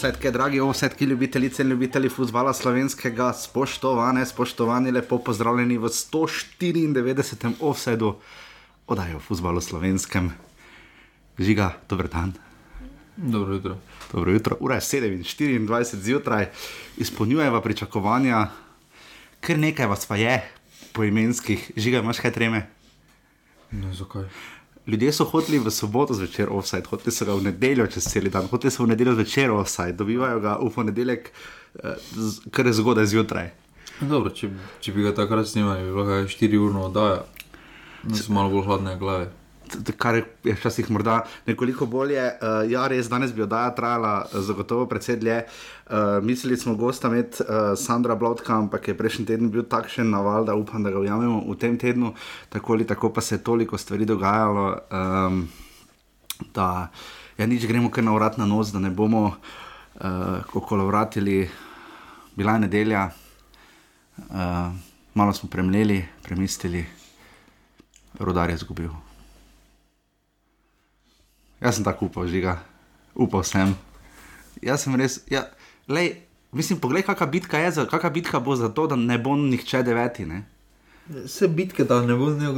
Ovsetke, dragi ovsetki, ljubitelice in ljubitelji futbola slovenskega, spoštovane, spoštovani, lepo pozdravljeni v 194. offsetu oddaje o futbalu slovenskem. Žiga, dober dan. Dobro jutro. Dobro jutro, ura je 7:24 zjutraj, izpolnjujeva pričakovanja, ker nekaj vas pa je, poimenskih, žiga, imaš kaj treme. Ne, zakaj? Ljudje so hoteli v soboto zvečer offside, hoteli so ga v nedeljo čez cel dan, hoteli so v nedeljo zvečer offside, dobivajo ga v ponedeljek, eh, kar je zgodaj zjutraj. Dobro, če, če bi ga takrat snimali, bi kaj 4 urno oddaja. Z malo bolj hladne glave. Kar je včasih morda nekoliko bolje. Uh, ja, res danes bi oddaja trajala eh, zagotovo precej dlje. Uh, mislili smo gosta imeti uh, Sandra Blodka, ampak je prejšnji teden bil takšen naval, da upam, da ga ujamemo v tem tednu. Tako ali tako pa se je toliko stvari dogajalo, um, da ja, nič gremo kar na vrat na nos, da ne bomo uh, okolo vratili. Bila je nedelja, uh, malo smo premleli, premislili, rodar je izgubil. Jaz sem tako upal, žiga, upal sem. Jaz sem res, ja, lej, mislim, poglej, kakšna bitka je, za- kakšna bitka bo za to, da ne bo nihče deveti. Ne? Vse bitke, da ne bo, ne,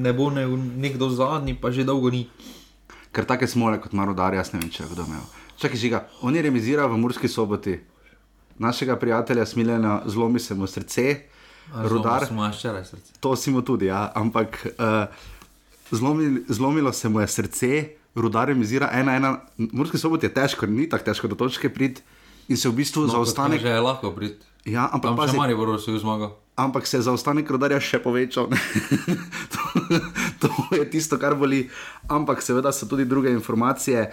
ne bo ne, nekdo zadnji, pa že dolgo ni. Ker take smole kot marodar, jaz ne vem, če je kdo imel. Čakaj, žiga, on je remiziral v Murski soboti. Našega prijatelja Smiljana zlomi se mu srce, rudar, še včeraj srce. to si mu tudi, ja, ampak uh, zlomi, zlomilo se mu je srce, rudar remizira ena, ena. Murski sobot je težko, ni tako težko do točke priti in se v bistvu no, zaostanek. Že je lahko prid. Ja, ampak pazi, še manj bo se zmagal. ampak se je zaostanek rodarja še povečal. to, to je tisto, kar boli. Ampak seveda so tudi druge informacije.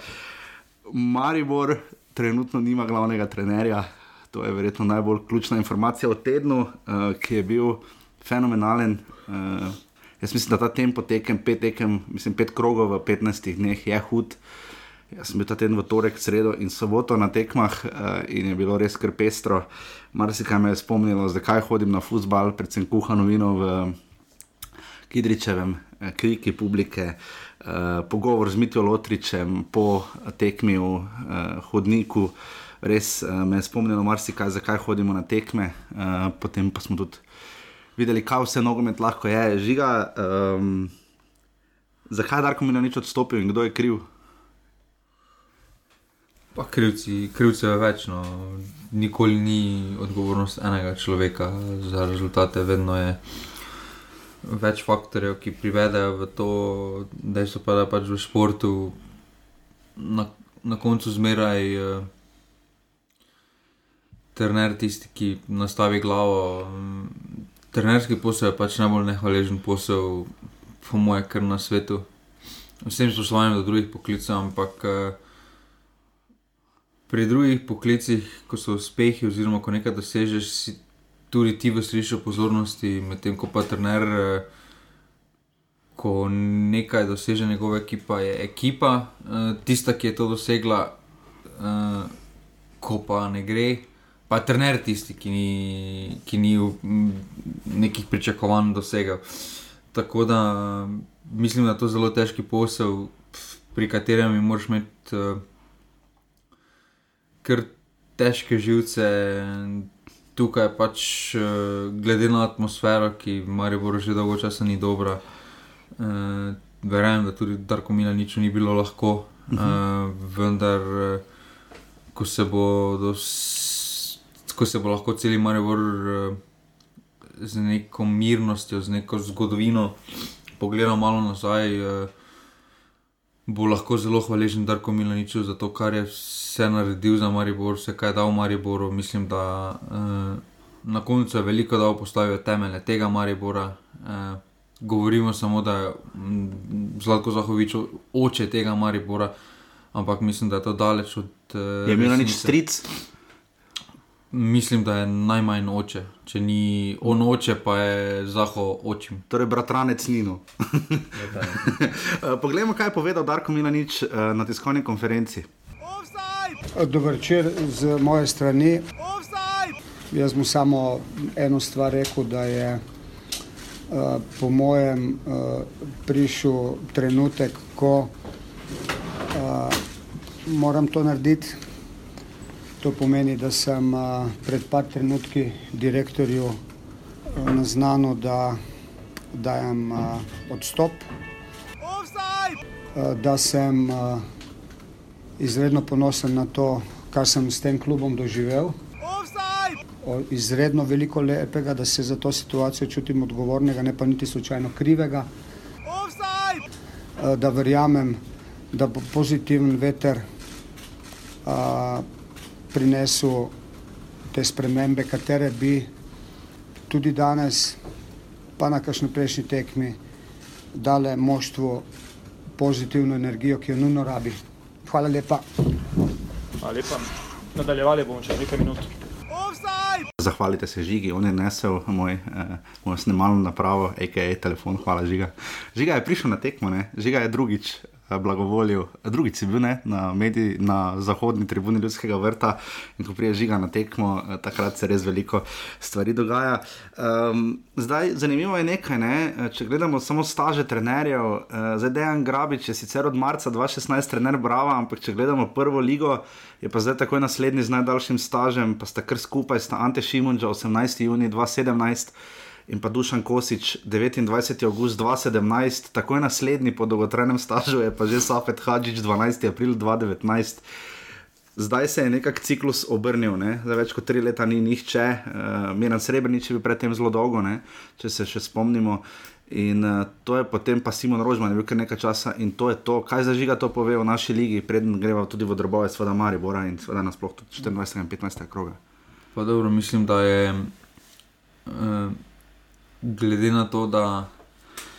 Maribor trenutno nima glavnega trenerja. To je verjetno najbolj ključna informacija o tednu, uh, ki je bil fenomenalen. Uh, jaz mislim, da ta tempo tekem, pet tekem, mislim, pet krogov v 15 dneh je hud. Jaz sem bil ta teden v torek, sredo in soboto na tekmah uh, in je bilo res kar pestro. Marsikaj me je spomnilo, zakaj hodim na futbal, predvsem kuhano vino v Kidričevem, eh, kriki publike, uh, pogovor z Mitijo Lotričem po tekmi v uh, hodniku. Res uh, me je spomnilo marsikaj, zakaj hodimo na tekme, uh, potem pa smo tudi videli, kaj vse nogomet lahko je. Žiga, um, zakaj je Darko Milanič odstopil in kdo je kriv? Pa krivci, krivcev je več, no. nikoli ni odgovornost enega človeka za rezultate, vedno je več faktorjev, ki privedejo v to, da so pa pač v športu na, na koncu zmeraj uh, trener tisti, ki nastavi glavo. Trenerski posel je pač najbolj nehvaležen posel, po mojem, kar na svetu. Vsem spoštovanjem do drugih poklicev, ampak uh, pri drugih poklicih, ko so uspehi, oziroma ko nekaj dosežeš, si tudi ti v središču pozornosti, medtem ko pa trener, eh, ko nekaj doseže njegova ekipa, je ekipa eh, tista, ki je to dosegla, eh, ko pa ne gre. Pa trener tisti, ki ni, ki ni nekih pričakovanj dosegel. Tako da mislim, da je to zelo težki posel, pri katerem moraš imeti uh, kar težke živce. Tukaj pač, eh, glede na atmosfero, ki v Mariboru že dolgo časa ni dobra, uh, verjamem, da tudi Darko Mila nič ni bilo lahko, uh, vendar, eh, ko se bo, dos, ko se bo lahko cel Maribor uh, z neko mirnostjo, z neko zgodovino pogledal malo nazaj. Uh, bo lahko zelo hvaležen Darko Milaniču za to, kar je vse naredil za Maribor, vse kaj je dal Mariboru. Mislim, da uh, na koncu je veliko dal postaviti temelje tega Maribora. Govorimo samo, da je mm, Zlatko Zahovič oče tega Maribora, ampak mislim, da je to daleč od. Je imel nič resnice. stric, Mislim, da je najmanj oče. Če ni on oče, pa je Zaho očim. torej bratranec Nino. Eh, Poglejmo, kaj je povedal Darko Milanič eh, na tiskovni konferenci. Dober večer z moje strani. Jaz mu samo eno stvar rekel, da je uh, po mojem uh, prišel trenutek, ko uh, moram to narediti. To pomeni, da sem pred par trenutki direktorju naznanil, da dajem odstop, da sem izredno ponosen na to, kar sem s tem klubom doživel. Izredno veliko lepega, da se za to situacijo čutim odgovornega, ne pa niti slučajno krivega. Da verjamem, da bo pozitiven veter prinesel te spremembe, katere bi tudi danes, pa na kakšni prejšnji tekmi, dale moštvu pozitivno energijo, ki jo nujno rabi. Hvala lepa. Hvala lepa. Nadaljevali bomo čez nekaj minut. Zahvalite se žigi, on je nesel moj, eh, moj snemalno napravo, a.k.a. telefon, hvala žiga. Žiga je prišel na tekmo, ne? žiga je drugič Eh, blagovolju. Drugi si bil ne, na, mediji, na zahodni tribuni ljudskega vrta in ko prije žiga na tekmo, eh, takrat se res veliko stvari dogaja. Um, zdaj, zanimivo je nekaj, ne? Eh, če gledamo samo staže trenerjev. Uh, zdaj, Dejan Grabič je sicer od marca 2016 trener Brava, ampak če gledamo prvo ligo, je pa zdaj takoj naslednji z najdaljšim stažem, pa sta kar skupaj, sta Ante Šimunča 18. juni 2017 in pa Dušan Kosič 29. august 2017, takoj naslednji po dolgotrajnem stažu je pa že Safet Hadžič 12. april 2019. Zdaj se je nekako ciklus obrnil, ne? za več kot tri leta ni nihče, uh, Miren Srebrenic je bil predtem zelo dolgo, ne? če se še spomnimo. In uh, to je potem pa Simon Rožman, je bil kar nekaj časa in to je to, kaj za žiga to pove v naši ligi, preden greva tudi v drobove, seveda Maribora in seveda nasploh tudi 24. in 15. kroga. Pa dobro, mislim, da je. Uh glede na to, da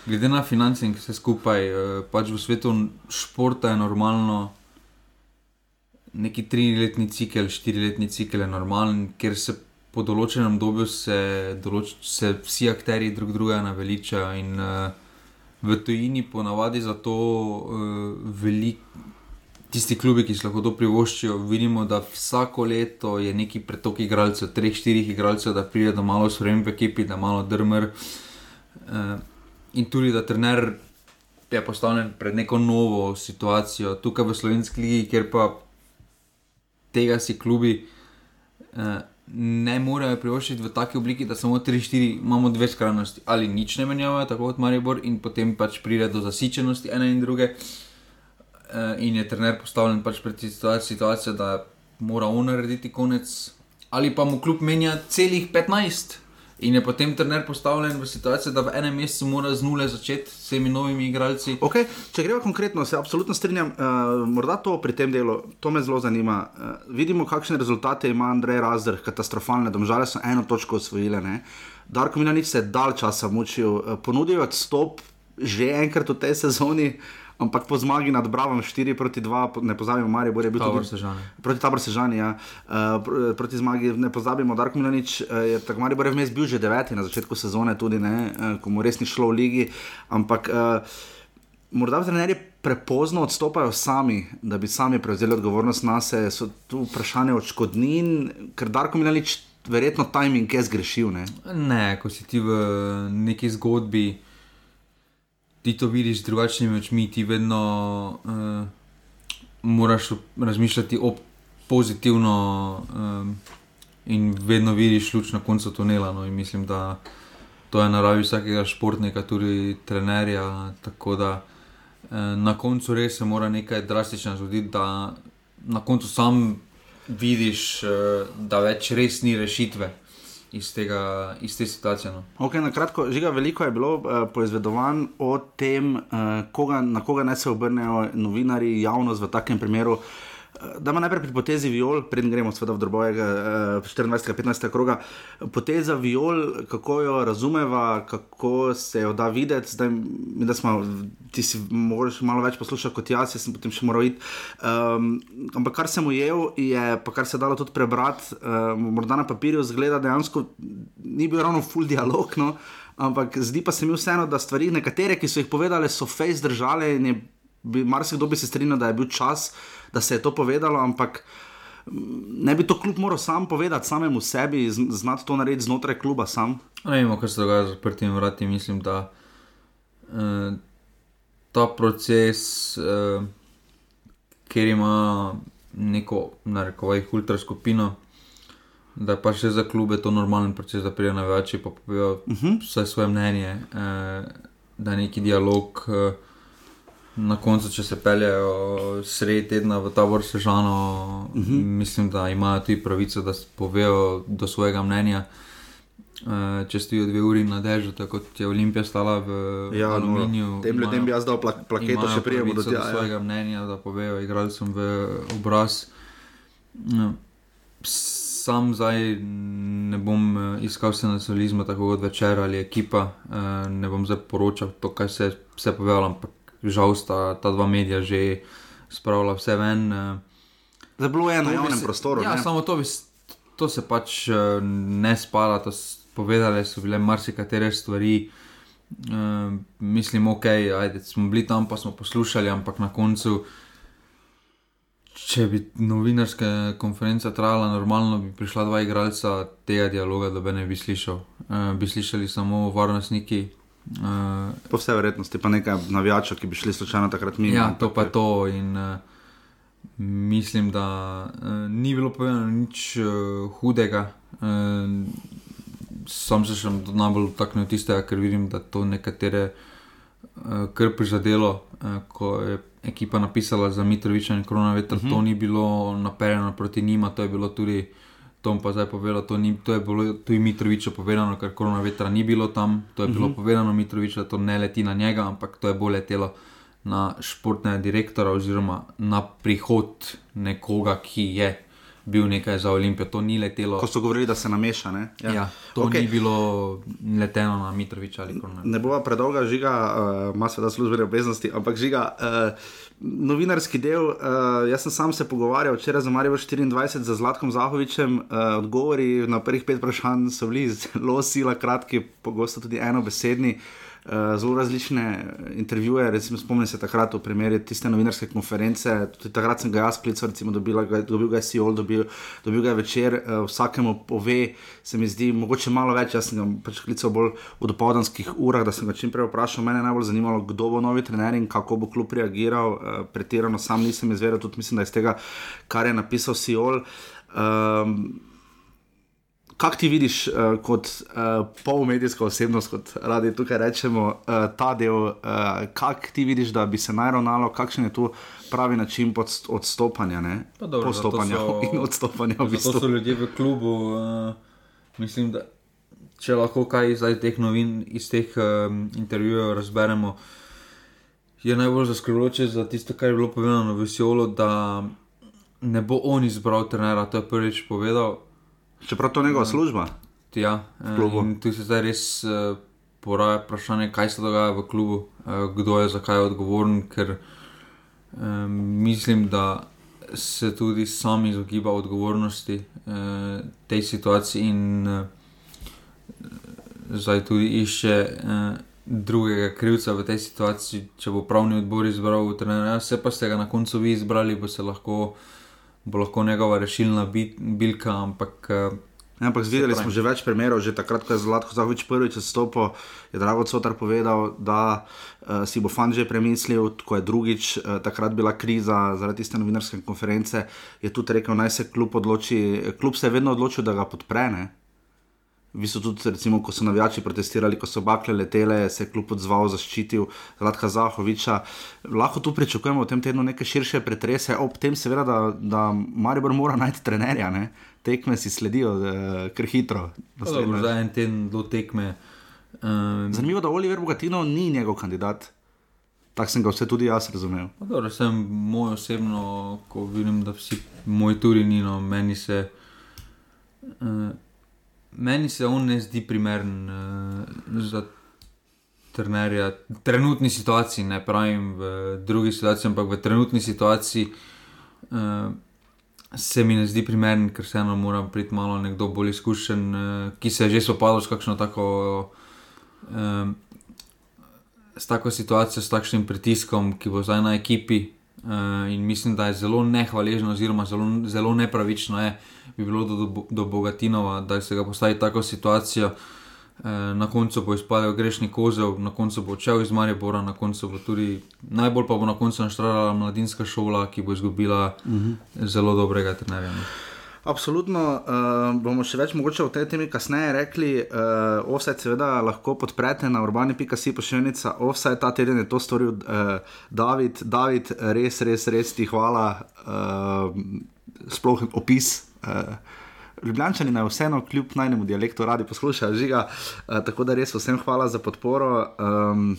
glede na finance in vse skupaj, eh, pač v svetu športa je normalno. Neki triletni cikel, štiriletni cikel je normalen, ker se po določenem obdobju se, določ, se vsi akteri drug drugega naveličajo. In uh, v tujini ponavadi za to uh, veliko. Tisti klubi, ki se lahko to privoščijo, vidimo, da vsako leto je neki pretok igralcev, treh, štirih igralcev, da pride do malo sprememb v ekipi, da malo drmer. Uh, in tudi, da trener je postavljen pred neko novo situacijo, tukaj v Slovenski ligi, kjer pa tega si klubi uh, ne morejo privoščiti v taki obliki, da samo tri, štiri imamo dve skrajnosti, ali nič ne menjavajo, tako kot Maribor, in potem pač pride do zasičenosti ene in druge. Uh, in je trener postavljen pač pred situacijo, da mora on narediti konec, ali pa mu kljub menja celih 15. In je potem trener postavljen v situacijo, da v enem mesecu mora z nule začeti s temi novimi igralci. Okay, če gremo konkretno, se absolutno strinjam. Uh, morda to pri tem delu, to me zelo zanima. Uh, vidimo, kakšne rezultate ima Andrej Razer, katastrofalne, domžale so eno točko osvojile. Ne? Darko Milanič se je dal časa mučil, uh, ponudil odstop že enkrat v tej sezoni. Uh, ampak po zmagi nad Bravom 4 proti 2, ne pozabimo, Marijo Bore je bil tudi Sežani. proti Tabor Sežani. Ja. Uh, proti zmagi ne pozabimo, Darko Milanič uh, je tako Marijo Bore vmes bil že deveti na začetku sezone, tudi ne, uh, ko mu res ni šlo v ligi. Ampak uh, morda trenerji prepozno odstopajo sami, da bi sami prevzeli odgovornost na sebe. So tu vprašanje odškodnin, ker Darko Milanič. Verjetno timing je zgrešil. Ne? ne, ko si ti v neki zgodbi, ti to vidiš z drugačnimi očmi, ti vedno uh, moraš razmišljati o pozitivno um, in vedno vidiš luč na koncu tunela. No, mislim, da to je naravi vsakega športnika, tudi trenerja. Tako da uh, na koncu res se mora nekaj drastično zgoditi, da na koncu sam vidiš, uh, da več res ni rešitve iz, tega, iz te situacije. No. Okay, na kratko, žiga, veliko je bilo uh, poizvedovanj o tem, uh, koga, na koga naj se obrnejo novinari, javnost v takem primeru. Da ima najprej pri potezi viol, preden gremo v drobovega 24-15 kroga. Poteza viol, kako jo razumeva, kako se jo da videti. Zdaj, da smo, ti si moraš malo več poslušati kot jaz, jaz sem potem še moral iti. Um, ampak kar sem ujel, je pa kar se je dalo tudi prebrati, um, morda na papirju zgleda, dejansko ni bil ravno full dialog. No? Ampak zdi pa se mi vseeno, da stvari, nekatere, ki so jih povedali, so face držale in je, bi, marsikdo bi se strinjal, da je bil čas da se je to povedalo, ampak mm, ne bi to kljub moral sam povedati, samemu sebi, znati to narediti znotraj kluba sam. Ne vemo, kaj se dogaja z odprtimi vrati. Mislim, da uh, ta proces, uh, ker ima neko, narekovaj, ultraskupino, da je pa še za klube to normalen proces, da prijajo največ, pa povejo uh -huh. vse svoje mnenje, uh, da je neki dialog. Uh, Na koncu, če se peljejo sredi tedna v ta vrst sežano, uh -huh. mislim, da imajo tudi pravico, da povejo do svojega mnenja. Uh, če stojijo dve uri na dežju, tako kot je Olimpija stala v ja, aluminiju. No, tem ljudem bi jaz dal plak plaketo, še prijemo do tega. Ja. svojega mnenja, da povejo igralcem v obraz. No, sam zdaj ne bom eh, iskal se nacionalizma, tako kot večer ali ekipa, uh, ne bom zdaj poročal to, kaj se je povedalo, ampak žal sta ta dva medija že spravila vse ven. Uh, zdaj bilo je na javnem prostoru. Ja, ne? samo to, bi, to se pač uh, ne spala povedali so bile marsikatere stvari. Uh, mislim, ok, ajde, smo bili tam, pa smo poslušali, ampak na koncu, če bi novinarska konferenca trajala normalno, bi prišla dva igralca tega dialoga, da bi ne bi slišal. Uh, bi slišali samo varnostniki. Uh, po vsej verjetnosti pa nekaj navijačev, ki bi šli slučajno takrat mimo. Ja, to pa je to. In, uh, mislim, da uh, ni bilo povedano nič uh, hudega. Uh, sam se še najbolj dotaknil tistega, ker vidim, da to nekatere uh, kar prizadelo, uh, ko je ekipa napisala za Mitroviča in Korona veter, uh -huh. to mhm. ni bilo naperjeno proti njima, to je bilo tudi. Tom pa zdaj povedal, to, ni, to je bilo tudi Mitroviču povedano, ker korona vetra ni bilo tam. To je bilo uh mhm. -huh. povedano Mitroviču, da to ne leti na njega, ampak to je bolj letelo na športnega direktora oziroma na prihod nekoga, ki je bil nekaj za Olimpijo, to ni letelo. Ko so govorili, da se nameša. Ne? Ja. Ja, to okay. ni bilo leteno na Mitrovič ali kaj. Ne bo predolga žiga, uh, ima seveda službene obveznosti, ampak žiga. Uh, Novinarski del, uh, jaz sem sam se pogovarjal včeraj za Marijo 24 z Zlatkom Zahovičem. Uh, odgovori na prvih pet vprašanj so bili zelo sila, kratki, pogosto tudi enobesedni. Uh, zelo različne intervjuje. Recimo, spomnim se takrat v primeru tiste novinarske konference. Tudi takrat sem ga jaz klical, recimo, dobil, dobil ga je Sijol, dobil, dobil ga je večer. Uh, vsakemu pove, se mi zdi, mogoče malo več. Jaz sem ga pač klical bolj v dopoldanskih urah, da sem ga čim prej vprašal. Mene je najbolj zanimalo, kdo bo novi trener in kako bo klub reagiral. Uh, pretirano sam nisem izvedel, tudi mislim, da iz tega, kar je napisal Sijol. Um, Kaj ti vidiš uh, kot uh, polmedijska osebnost, kot radi tukaj rečemo, uh, ta del, uh, kaj ti vidiš, da bi se naj ravnalo, kakšen je tu pravi način odstopanja, ne dobro, postopanja so, in odstopanja? V bistvu. To so ljudje v klubu. Uh, mislim, da če lahko kaj iz teh novin, iz teh um, intervjujev razberemo, je najbolj zaskrbljujoče za tisto, kar je bilo povedano v Veselu, da ne bo on izbral trenera, to je prvič povedal. Čeprav to je njegova služba. Ja, tu se zdaj res uh, poraja vprašanje, kaj se dogaja v klubu, uh, kdo je za kaj odgovoren, ker um, mislim, da se tudi sam izogiba odgovornosti uh, tej situaciji in uh, zdaj tudi išče uh, drugega krivca v tej situaciji, če bo pravni odbor izbral trenerja, se pa ste ga na koncu vi izbrali, bo se lahko bo lahko njegova rešilna bilka. Ampak, uh, ampak videli smo že več primerov, že takrat, ko je Zlatko Zahovič prvič stopil, je Drago Cotar povedal, da uh, si bo fan že premislil, ko je drugič uh, takrat bila kriza zaradi tiste novinarske konference, je tudi rekel, naj se klub odloči. Klub se je vedno odločil, da ga podpre. Vi so tudi, recimo, ko so navijači protestirali, ko so bakle letele, se je kljub odzval, zaščitil Zlatka Zahoviča. Lahko tu pričakujemo v tem tednu neke širše pretrese, ob tem seveda, da, da Maribor mora najti trenerja, ne? tekme si sledijo eh, kar hitro. Za en teden do tekme. Um, Zanimivo da Oliver Bogatino ni njegov kandidat. Tako sem ga vse tudi jaz razumel. Dobro, sem moj osebno, ko vidim, da vsi moji tudi ni, no, meni se. Uh, Meni se on ne zdi primeren uh, za trenerja. Trenutni situaciji, ne pravim v drugi situaciji, ampak v trenutni situaciji uh, se mi ne zdi primeren, ker se eno mora priti malo nekdo bolj izkušen, uh, ki se je že spopadal s kakšno tako. Uh, S tako situacijo, s takšnim pritiskom, ki bo zdaj na ekipi, uh, in mislim, da je zelo nehvaležno, oziroma zelo, zelo nepravično, je, bi bilo do, do, Bogatinova, da se ga postavi tako situacijo, Na koncu bo izpadel grešni kozel, na koncu bo odšel iz Maribora, na koncu bo tudi najbolj pa bo na koncu naštrala mladinska šola, ki bo izgubila uh -huh. zelo dobrega trenerja. No. Absolutno, uh, bomo še več mogoče o tej temi kasneje rekli. Uh, offset seveda lahko podprete na urbani.si pošiljnica. Offset ta teden je to storil uh, David. David, res, res, res ti hvala. Uh, sploh opis. Uh, Ljubljani naj vseeno, kljub najnemu dialektu, radi poslušajo žiga. Uh, tako da res vsem hvala za podporo. Um,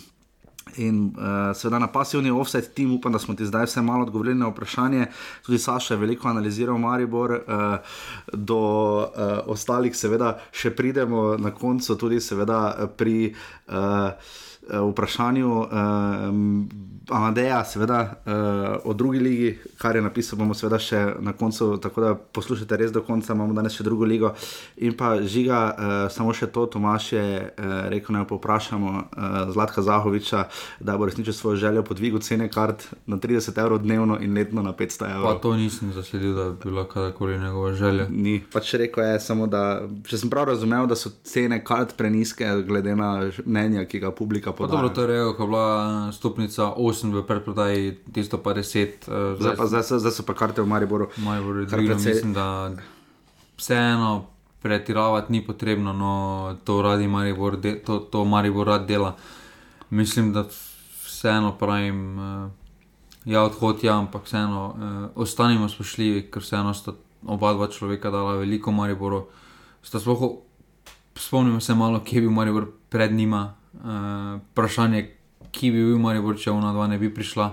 In uh, seveda na pasivni offset tim, upam, da smo ti zdaj vse malo odgovorili na vprašanje. Tudi Saša je veliko analiziral Maribor, uh, do uh, ostalih, seveda, še pridemo na koncu, tudi seveda pri. Uh, Vprašanju uh, Amadeja, seveda uh, o drugi ligi, kar je napisal, bomo seveda še na koncu, tako da poslušajte res do konca, imamo danes še drugo ligo. In pa žiga, uh, samo še to, Tomaš je uh, rekel, naj povprašamo uh, Zlatka Zahoviča, da bo resničil svojo željo po dvigu cene kart na 30 evrov dnevno in letno na 500 Pa evrov. to nisem zasledil, da bi bila kadarkoli njegova želja. Ni. Pač rekel je samo, da če sem prav razumel, da so cene kart preniske, glede na mnenja, ki ga publika Pa dobro, to je rekel, ko je bila stopnica 8 v predprodaji, tisto pa 10. Uh, Zdaj, pa, zdaj, so, zdaj so pa karte v Mariboru. Kar dvignil, precej- mislim, da vseeno pretiravati ni potrebno, no to radi Maribor, de, to, to Maribor rad dela. Mislim, da vseeno pravim, uh, ja, odhod ja, ampak vseeno uh, ostanimo spoštljivi, ker vseeno sta oba dva človeka dala veliko Mariboru. Sta sploh, spomnimo se malo, kje je bil Maribor pred njima. Uh, vprašanje, ki bi bil Maribor, če ona dva ne bi prišla.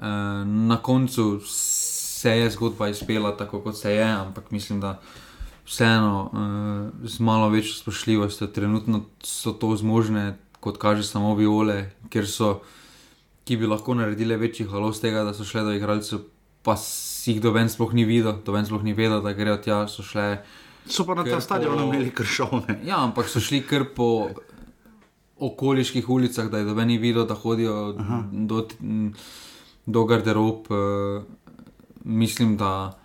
Uh, na koncu se je zgodba izpela tako, kot se je, ampak mislim, da vseeno uh, z malo večjo spoštljivostjo, trenutno so to zmožne, kot kaže samo viole, ker so, ki bi lahko naredile večji halos tega, da so šle do igralcev, pa si jih doben sploh ni videl, doben sploh ni vedel, da grejo tja, so šle. So pa na stadionu po- imeli kršovne. Ja, ampak so šli kar po okoliških ulicah, da je doben ni videl, da hodijo Aha. do, do garderob. Uh, mislim, da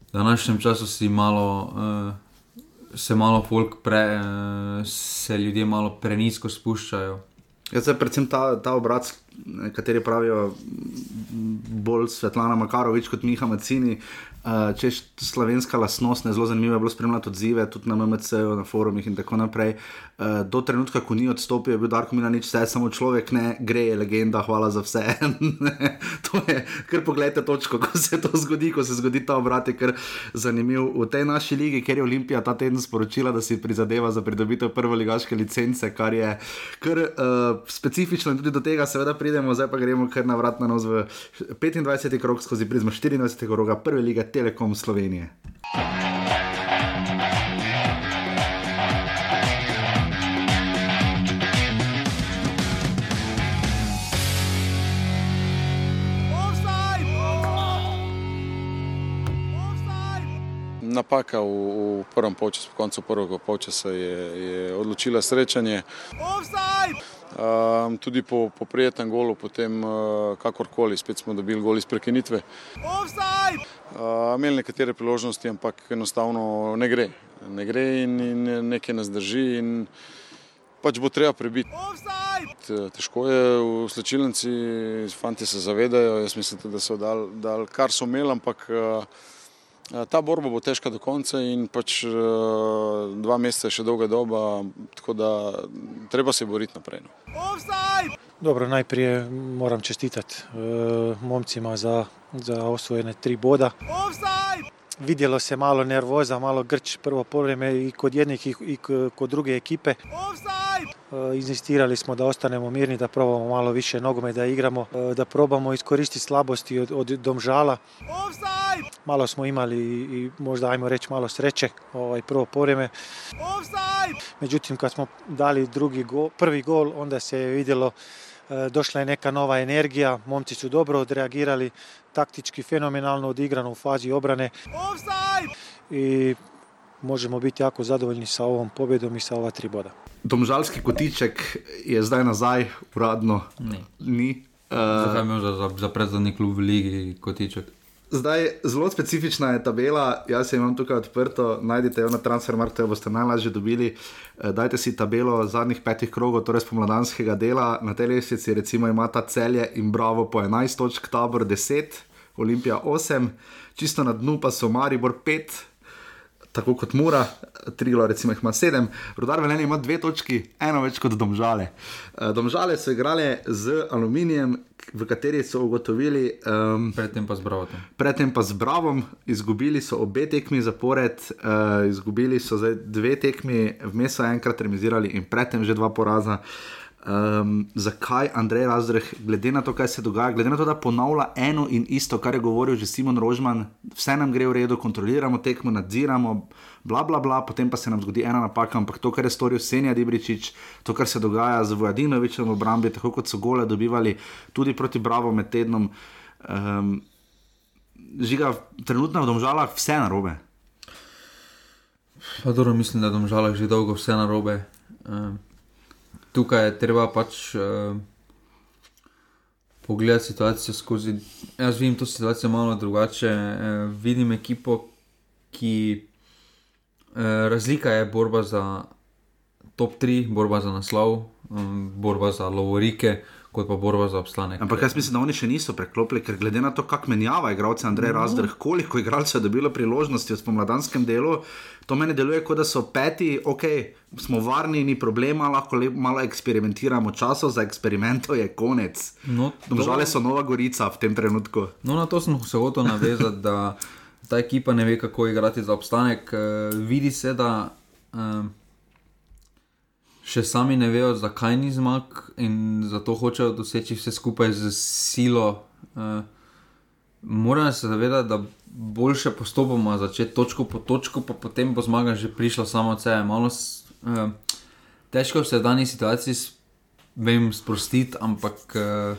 v današnjem času si malo, uh, se malo folk pre, uh, se ljudje malo prenisko spuščajo. Jaz se predvsem ta, ta obraz, kateri pravijo bolj Svetlana Makarovič kot Miha Macini, uh, češ slovenska lasnost, zelo zanimivo je bilo spremljati odzive tudi na MMC-ju, na forumih in tako naprej. Uh, do trenutka, ko ni odstopil, je bil Darko Milanič, vse samo človek, ne gre, je legenda, hvala za vse. To je, kar pogledajte točko, ko se to zgodi, ko se zgodi ta obrat, je kar zanimiv. V tej naši ligi, ker je Olimpija ta teden sporočila, da si prizadeva za pridobitev prve ligaške licence, kar je kar uh, specifično in tudi do tega seveda pridemo, zdaj pa gremo kar na vrat na nos v 25. krok skozi prizmo 24. kroga prve lige Telekom Slovenije. Napaka v, v prvem polčasu, po koncu prvega polčasa je, je odločila srečanje. Um, tudi po, po prijetnem golu, potem uh, kakorkoli, spet smo dobili gol iz prekinitve. Uh, imeli nekatere priložnosti, ampak enostavno ne gre. Ne gre in, in nekaj nas drži in pač bo treba prebiti. Te- Težko je v slčilnici, fanti se zavedajo, jaz mislim, da so dal, dal kar so imeli, ampak uh, Ta borba bo težka do konca in pač eh, dva meseca je še dolga doba, tako da treba se boriti naprej. No. Dobro, najprije moram čestitati uh, momcima za, za osvojene tri boda. Vidjelo se malo nervoza, malo grč prvo povreme i kod jednih i, kod druge ekipe. Uh, inzistirali smo da ostanemo mirni, da probamo malo više nogome da igramo, uh, da probamo iskoristiti slabosti od, od domžala. Malo smo imali i, možda ajmo reći malo sreće ovaj prvo povreme. Međutim, kad smo dali drugi gol, prvi gol, onda se je vidjelo e, došla je neka nova energija, momci su dobro odreagirali, taktički fenomenalno odigrano u fazi obrane i možemo biti jako zadovoljni sa ovom pobjedom i sa ova tri boda. Domžalski kotiček je zdaj nazaj, uradno Ne. ni. Zakaj Uh, imel za, za, za predzadnji klub v ligi kotiček? Zdaj, zelo specifična je tabela, jaz se imam tukaj odprto, najdete jo na Transfermarktu, boste najlažje dobili. Eh, dajte si tabelo zadnjih petih krogov, torej spomladanskega dela. Na tej lestvici, recimo ima ta celje in bravo po 11 točk, tabor 10, Olimpija 8, čisto na dnu pa so Maribor 5, tako kot Mura, Triglo recimo ima sedem, Rudar Velenje ima dve točki, eno več kot Domžale. Eh, Domžale so igrali z aluminijem, v kateri so ugotovili. Um, predtem pa z Bravo. Predtem pa z Bravo, izgubili so obe tekmi zapored, uh, izgubili so dve tekmi, vmes so enkrat remizirali in predtem že dva poraza. Uh, Um, zakaj Andrej Razdreh, glede na to, kaj se dogaja, glede na to, da ponavlja eno in isto, kar je govoril že Simon Rožman, vse nam gre v redu, kontroliramo tekmo, nadziramo, bla, bla, bla, potem pa se nam zgodi ena napaka, ampak to, kar je storil Senja Dibričič, to, kar se dogaja z Vojadinovičem v obrambi, tako kot so gole dobivali tudi proti Bravo med tednom, um, žiga trenutno v domžalah vse narobe. Pa dobro, mislim, da je domžalah že dolgo vse narobe. Um tukaj je treba pač uh, pogledati situacijo skozi. Jaz vidim to situacijo malo drugače. Uh, vidim ekipo, ki uh, razlika je borba za top 3, borba za naslov, um, borba za lovorike. Kot pa borba za obstanek. Ampak jaz mislim, da oni še niso preklopili, ker glede na to, kako menjava igralce Andrej no. Razdrh, koliko igralcev je dobilo priložnosti v spomladanskem delu, to meni deluje, kot da so peti, ok, smo varni, ni problema, lahko le, malo eksperimentiramo, časov za eksperimento je konec. No, Žale so Nova Gorica v tem trenutku. No, na to sem se hotel navezati, da ta ekipa ne ve, kako igrati za obstanek. Uh, vidi se, da uh, še sami ne vejo, zakaj ni zmag in zato hočejo doseči vse skupaj z silo. Uh, Moram se zavedati, da boljše postopoma začeti točko po točku, pa potem bo zmaga že prišla samo od sebe. Malo uh, težko se v dani situaciji vem sprostiti, ampak uh,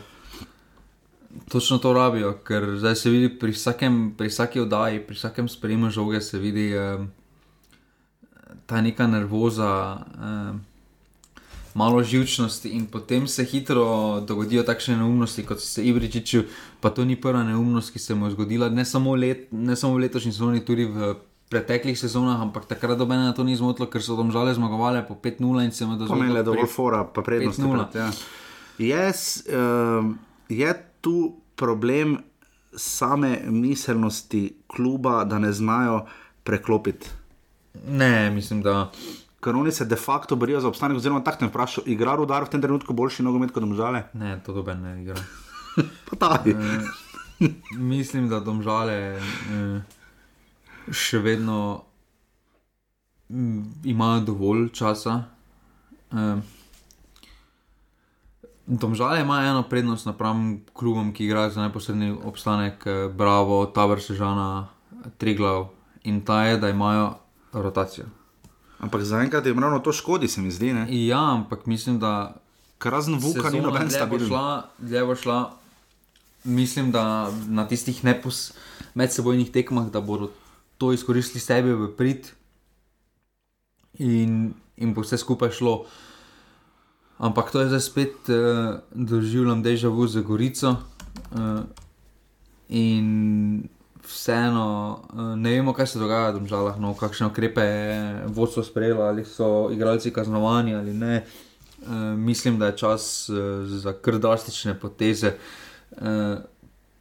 točno to rabijo, ker zdaj se vidi pri, vsakem, pri vsaki oddaji, pri vsakem sprejemu žoge, se vidi uh, ta neka nervoza. Uh, malo živčnosti in potem se hitro dogodijo takšne neumnosti, kot se Ibričiču, pa to ni prva neumnost, ki se mu je zgodila, ne samo, let, ne samo v letošnji sezoni, tudi v preteklih sezonah, ampak takrat do mene to ni zmotilo, ker so tam žale zmagovali po 5-0 in se mu dozvolili. Pomenili dovolj fora, pa prednost 0. Ja. Yes, uh, je tu problem same miselnosti kluba, da ne znajo preklopiti? Ne, mislim, da ker oni se de facto borijo za obstanek. Oziroma, tako ne vprašam, igra rudar v tem trenutku boljši nogomet kot domžale? Ne, to doben ne igra. e, mislim, da domžale e, še vedno m, imajo dovolj časa. E, Domžale ima eno prednost napram klubom, ki igrajo za neposredni obstanek, Bravo, Tabor, Sežana, Triglav in ta je, da imajo rotacijo. Ampak zaenkrat je ravno to škodi, se mi zdi. Ne? Ja, ampak mislim, da. Razen vuka, ni noben stabilen. Zdaj bo šla, mislim, da na tistih nepos, medsebojnih tekmah, da bodo to izkoristili sebe v prid in, in bo vse skupaj šlo. Ampak to je zdaj spet uh, doživljam deja vu za Gorico. Uh, in vseeno eh, ne vemo, kaj se dogaja v državah, no, kakšne ukrepe je vodstvo sprejelo, ali so igralci kaznovani ali ne. E, mislim, da je čas e, za kar drastične poteze. E,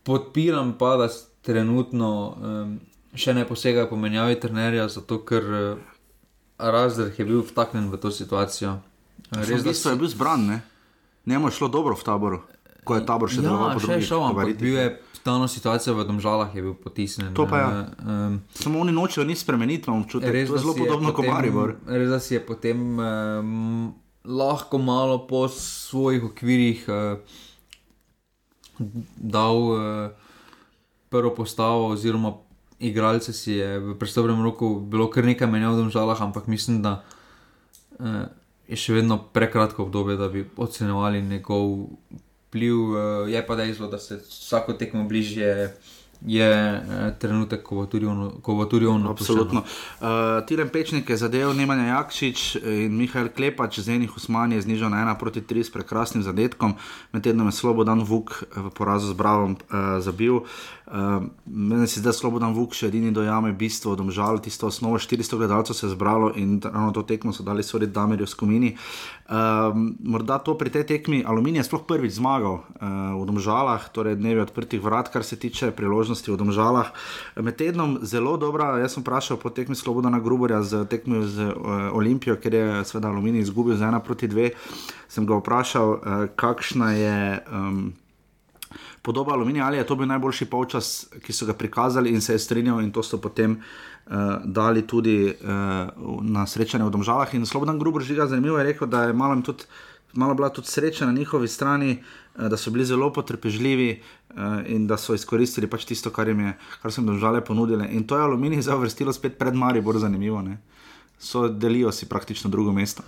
podpiram pa, da trenutno e, še ne posegajo po menjavi trenerja, zato ker e, razred je bil vtaknjen v to situacijo. Res da so... je bil zbran, ne? Njemu je šlo dobro v taboru, ko je tabor še ja, deloval. Ja, še je šel, ampak bil je ta situacija v Domžalah je bil potisnjen. To pa je. Ja. Um, Samo oni nočejo nič spremeniti, imam občutek, da je zelo podobno kot Maribor. Res da si je potem um, lahko malo po svojih okvirih uh, dal uh, prvo postavo, oziroma igralce si je v predstavljenem roku bilo kar nekaj menjav v Domžalah, ampak mislim, da. Uh, Je še vedno prekratko obdobje, da bi ocenjevali njegov vpliv, uh, je pa dejstvo, da se vsako tekmo bližje je eh, trenutek, ko bo tudi on. Bo tudi on Absolutno. Uh, Tiren Pečnik je zadev Nemanja Jakšič in Mihajl Klepač z enih Usmanij znižal na 1 proti 3 s prekrasnim zadetkom, med tednom je Slobodan Vuk v porazu z Bravom uh, zabil. Uh, meni se zdaj Slobodan Vuk še edini dojame bistvo, domžal tisto osnovo, 400 gledalcev se je zbralo in ravno to tekmo so dali svoji Damirju Skomini. Um, morda to pri tej tekmi Aluminij je sploh prvič zmagal uh, v Domžalah, torej dnevi odprtih vrat, kar se tiče priložnosti v Domžalah. Med tednom zelo dobra, jaz sem vprašal po tekmi Slobodana Gruborja z tekmo z uh, Olimpijo, ker je seveda Aluminij izgubil z ena proti dve. Sem ga vprašal, uh, kakšna je. Um, Podoba aluminija ali je to bil najboljši polčas, ki so ga prikazali in se je strinjal, in to so potem uh, dali tudi uh, na srečanje v Domžalah. In Slobodan Gruber žiga, zanimivo je rekel, da je malo, tudi, malo bila tudi sreča na njihovi strani, uh, da so bili zelo potrpežljivi uh, in da so izkoristili pač tisto, kar jim je, kar so jim Domžale ponudile. In to je aluminij za vrstilo spet pred Mari, bolj zanimivo. Ne? So delijo si praktično drugo mesto.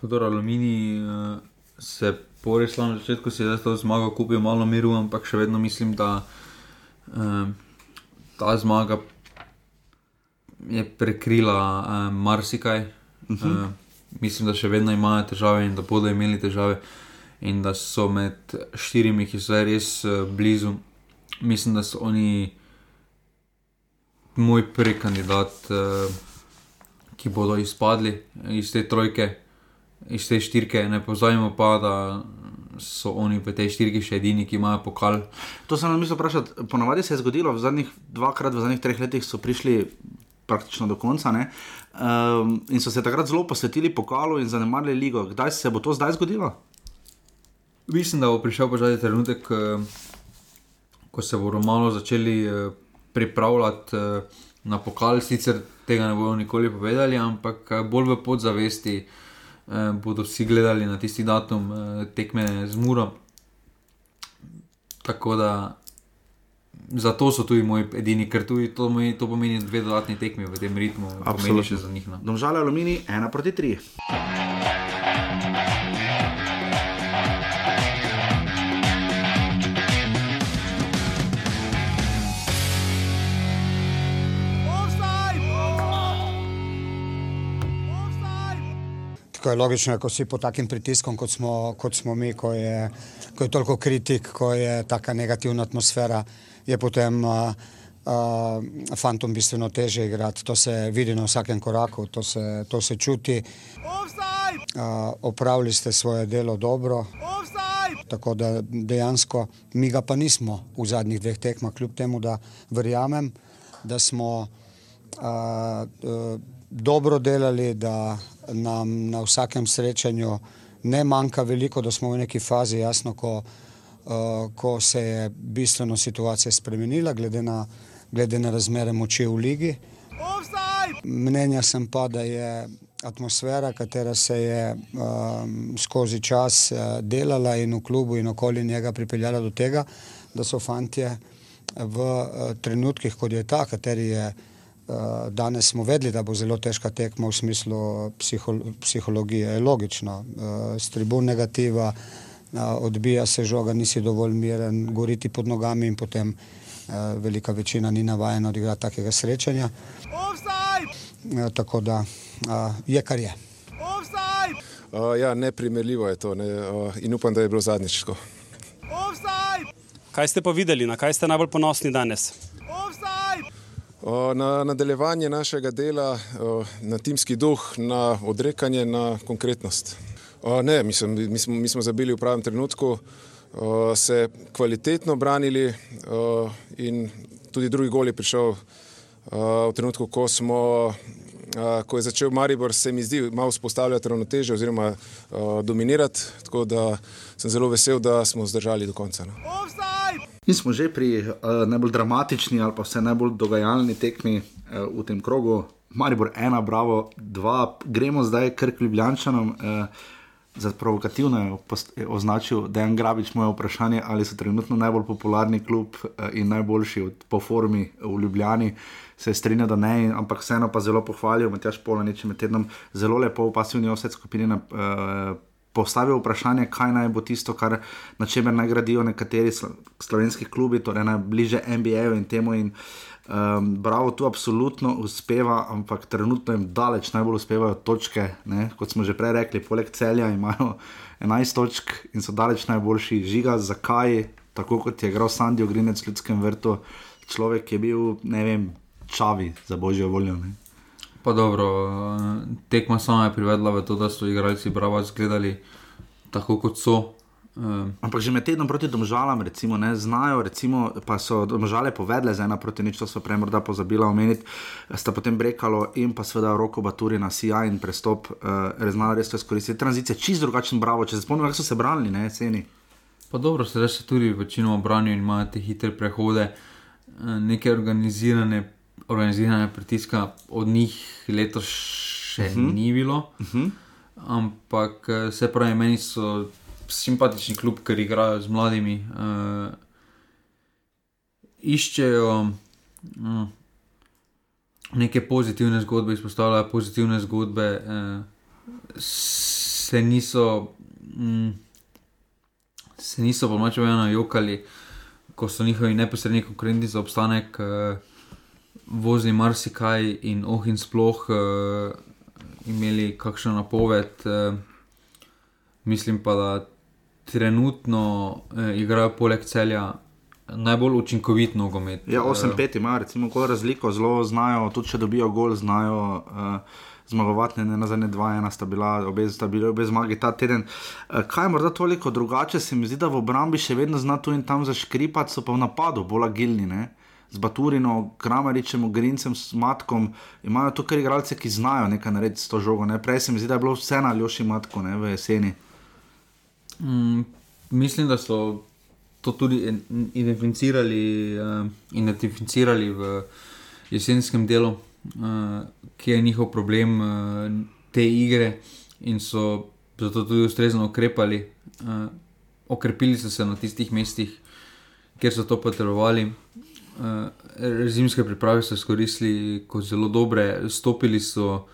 Podor aluminij uh, se po res na začetku si zdaj to zmago kupil malo miru, ampak še vedno mislim, da um, ta zmaga je prekrila um, marsikaj. Uh -huh. uh, mislim, da še vedno imajo težave in da bodo imeli težave, in da so med štirimi, ki so res uh, blizu. Mislim, da so oni moj prvi kandidat, uh, ki bodo izpadli iz te trojke iz te štirke, ne pozajmo pa, da so oni v tej štirki še edini, ki imajo pokal. To sem mislil vprašati. Ponavadi se je zgodilo, v zadnjih dvakrat, v zadnjih treh letih so prišli praktično do konca um, in so se takrat zelo posvetili pokalu in zanemarili ligo. Kdaj se bo to zdaj zgodilo? Mislim, da bo prišel počasi trenutek, eh, ko se bodo malo začeli eh, pripravljati eh, na pokal, sicer tega ne bodo nikoli povedali, ampak bolj v podzavesti eh, Eh, bodo vsi gledali na tisti datum eh, tekme z Muro. Tako da zato so tudi moji edini, ker tudi to, meni, to pomeni dve dodatni tekmi v tem ritmu, absolutno še za njih. No. Domžale Alumini 1 proti 3. Kaj je logično, ko si pod takim pritiskom, kot smo, kot smo mi, ko je, ko je toliko kritik, ko je taka negativna atmosfera, je potem uh, uh, fantom bistveno teže igrati. To se vidi na vsakem koraku, to se, to se čuti. Uh, opravili ste svoje delo dobro. Offside! Tako da dejansko mi ga pa nismo v zadnjih dveh tekmah, kljub temu, da verjamem, da smo uh, uh, dobro delali, da nam na vsakem srečanju ne manjka veliko, da smo v neki fazi, jasno, ko, uh, ko se je bistveno situacija spremenila, glede na, glede na razmere moči v ligi. Mnenja sem pa, da je atmosfera, katera se je um, skozi čas uh, delala in v klubu in okoli njega pripeljala do tega, da so fantje v uh, trenutkih, kot je ta, kateri je uh, Eh, danes smo vedeli, da bo zelo težka tekma v smislu psiho, psihologije. Je logično, eh, s tribun negativa, eh, odbija se žoga, nisi dovolj miren, goriti pod nogami in potem velika večina ni navajena odigrati takega srečanja. Tako da je kar je. Uh, ja, neprimerljivo je to ne, uh, in upam, da je bilo zadnjič tako. Kaj ste pa videli, na kaj ste najbolj ponosni danes? Na nadaljevanje našega dela, na timski duh, na odrekanje, na konkretnost. Ne, mislim, mi, smo, mi smo zabili v pravem trenutku, se kvalitetno branili in tudi drugi gol je prišel v trenutku, ko, smo, ko je začel Maribor, se mi zdi, malo spostavljati ravnoteže oziroma dominirati. Tako da sem zelo vesel, da smo zdržali do konca. No. Mi smo že pri uh, najbolj dramatični ali pa vse najbolj dogajalni tekmi uh, v tem krogu. Maribor ena, bravo, dva, gremo zdaj kar k Ljubljančanom. Uh, za provokativno je označil Dejan Grabič moje vprašanje, ali so trenutno najbolj popularni klub in najboljši po formi v Ljubljani. Se je strinjal, da ne, ampak vseeno pa zelo pohvalil, Matjaš Pola, nečem tednom, zelo lepo v pasivni osed skupini. Na, uh, postavil vprašanje, kaj naj bo tisto, kar, na čemer naj gradijo nekateri slo, slovenski klubi, torej najbližje NBA-ju in temu. In, Um, bravo, tu absolutno uspeva, ampak trenutno jim daleč najbolj uspevajo točke. Ne? Kot smo že prej rekli, poleg celja imajo 11 točk in so daleč najboljši. Žiga, zakaj, tako kot je igral Sandy Ogrinec v ljudskem vrtu, človek je bil, ne vem, čavi za božjo voljo. Ne? Pa dobro, tekma sama je privedla v to, da so igralci bravo izgledali tako, kot so. Um, Ampak že med tednom proti domžalam, recimo, ne znajo, recimo, pa so domžale povedle za ena proti nič, to so prej morda pozabila omeniti, sta potem brekalo in pa seveda roko Baturi na CI in prestop, uh, res znajo res to izkoristiti. Tranzicija čist drugačen, bravo, če se spomnimo, kako so se branili, ne, ceni. Pa dobro, sedaj se tudi večino obranijo in imajo te hitre prehode, neke organizirane, organizirane pritiska od njih letos še uh -huh. ni bilo. Uh -huh. Ampak se pravi, meni so simpatični klub, ker igrajo z mladimi, uh, iščejo uh, neke pozitivne zgodbe, izpostavljajo pozitivne zgodbe, uh, se niso, um, se niso po mačem eno jokali, ko so njihovi neposredni konkurenti za obstanek. Uh, Vozili marsikaj, in oh, in sploh uh, imeli kakšno napoved. Uh, mislim pa, da trenutno eh, igrajo poleg celja najbolj učinkovit nogomet. Ja, 8-5 ima, recimo, kot razliko, zelo znajo, tudi če dobijo gol, znajo. Uh, Zmagovati, ne na zadnje dva, ena sta bila, obe sta bili obe zmagi ta teden. Kaj je morda toliko drugače, se mi zdi, da v obrambi še vedno zna tu in tam zaškripati, so pa v napadu bolj agilni, ne? Z Baturino, Kramaričem, Grincem, Matkom. Imajo tukaj igralce, ki znajo nekaj narediti s to žogo. Ne? Prej se mi zdi, da je bilo vse na Ljoši Matko ne? v jeseni. Mm, mislim, da so to tudi identificirali, uh, identificirali v jesenskem delu, uh, ki je njihov problem uh, te igre, in so zato tudi ustrezno ukrepali. Uh, okrepili so se na tistih mestih, kjer so to potrebovali. Uh, zimske priprave so izkoristili kot zelo dobre, stopili so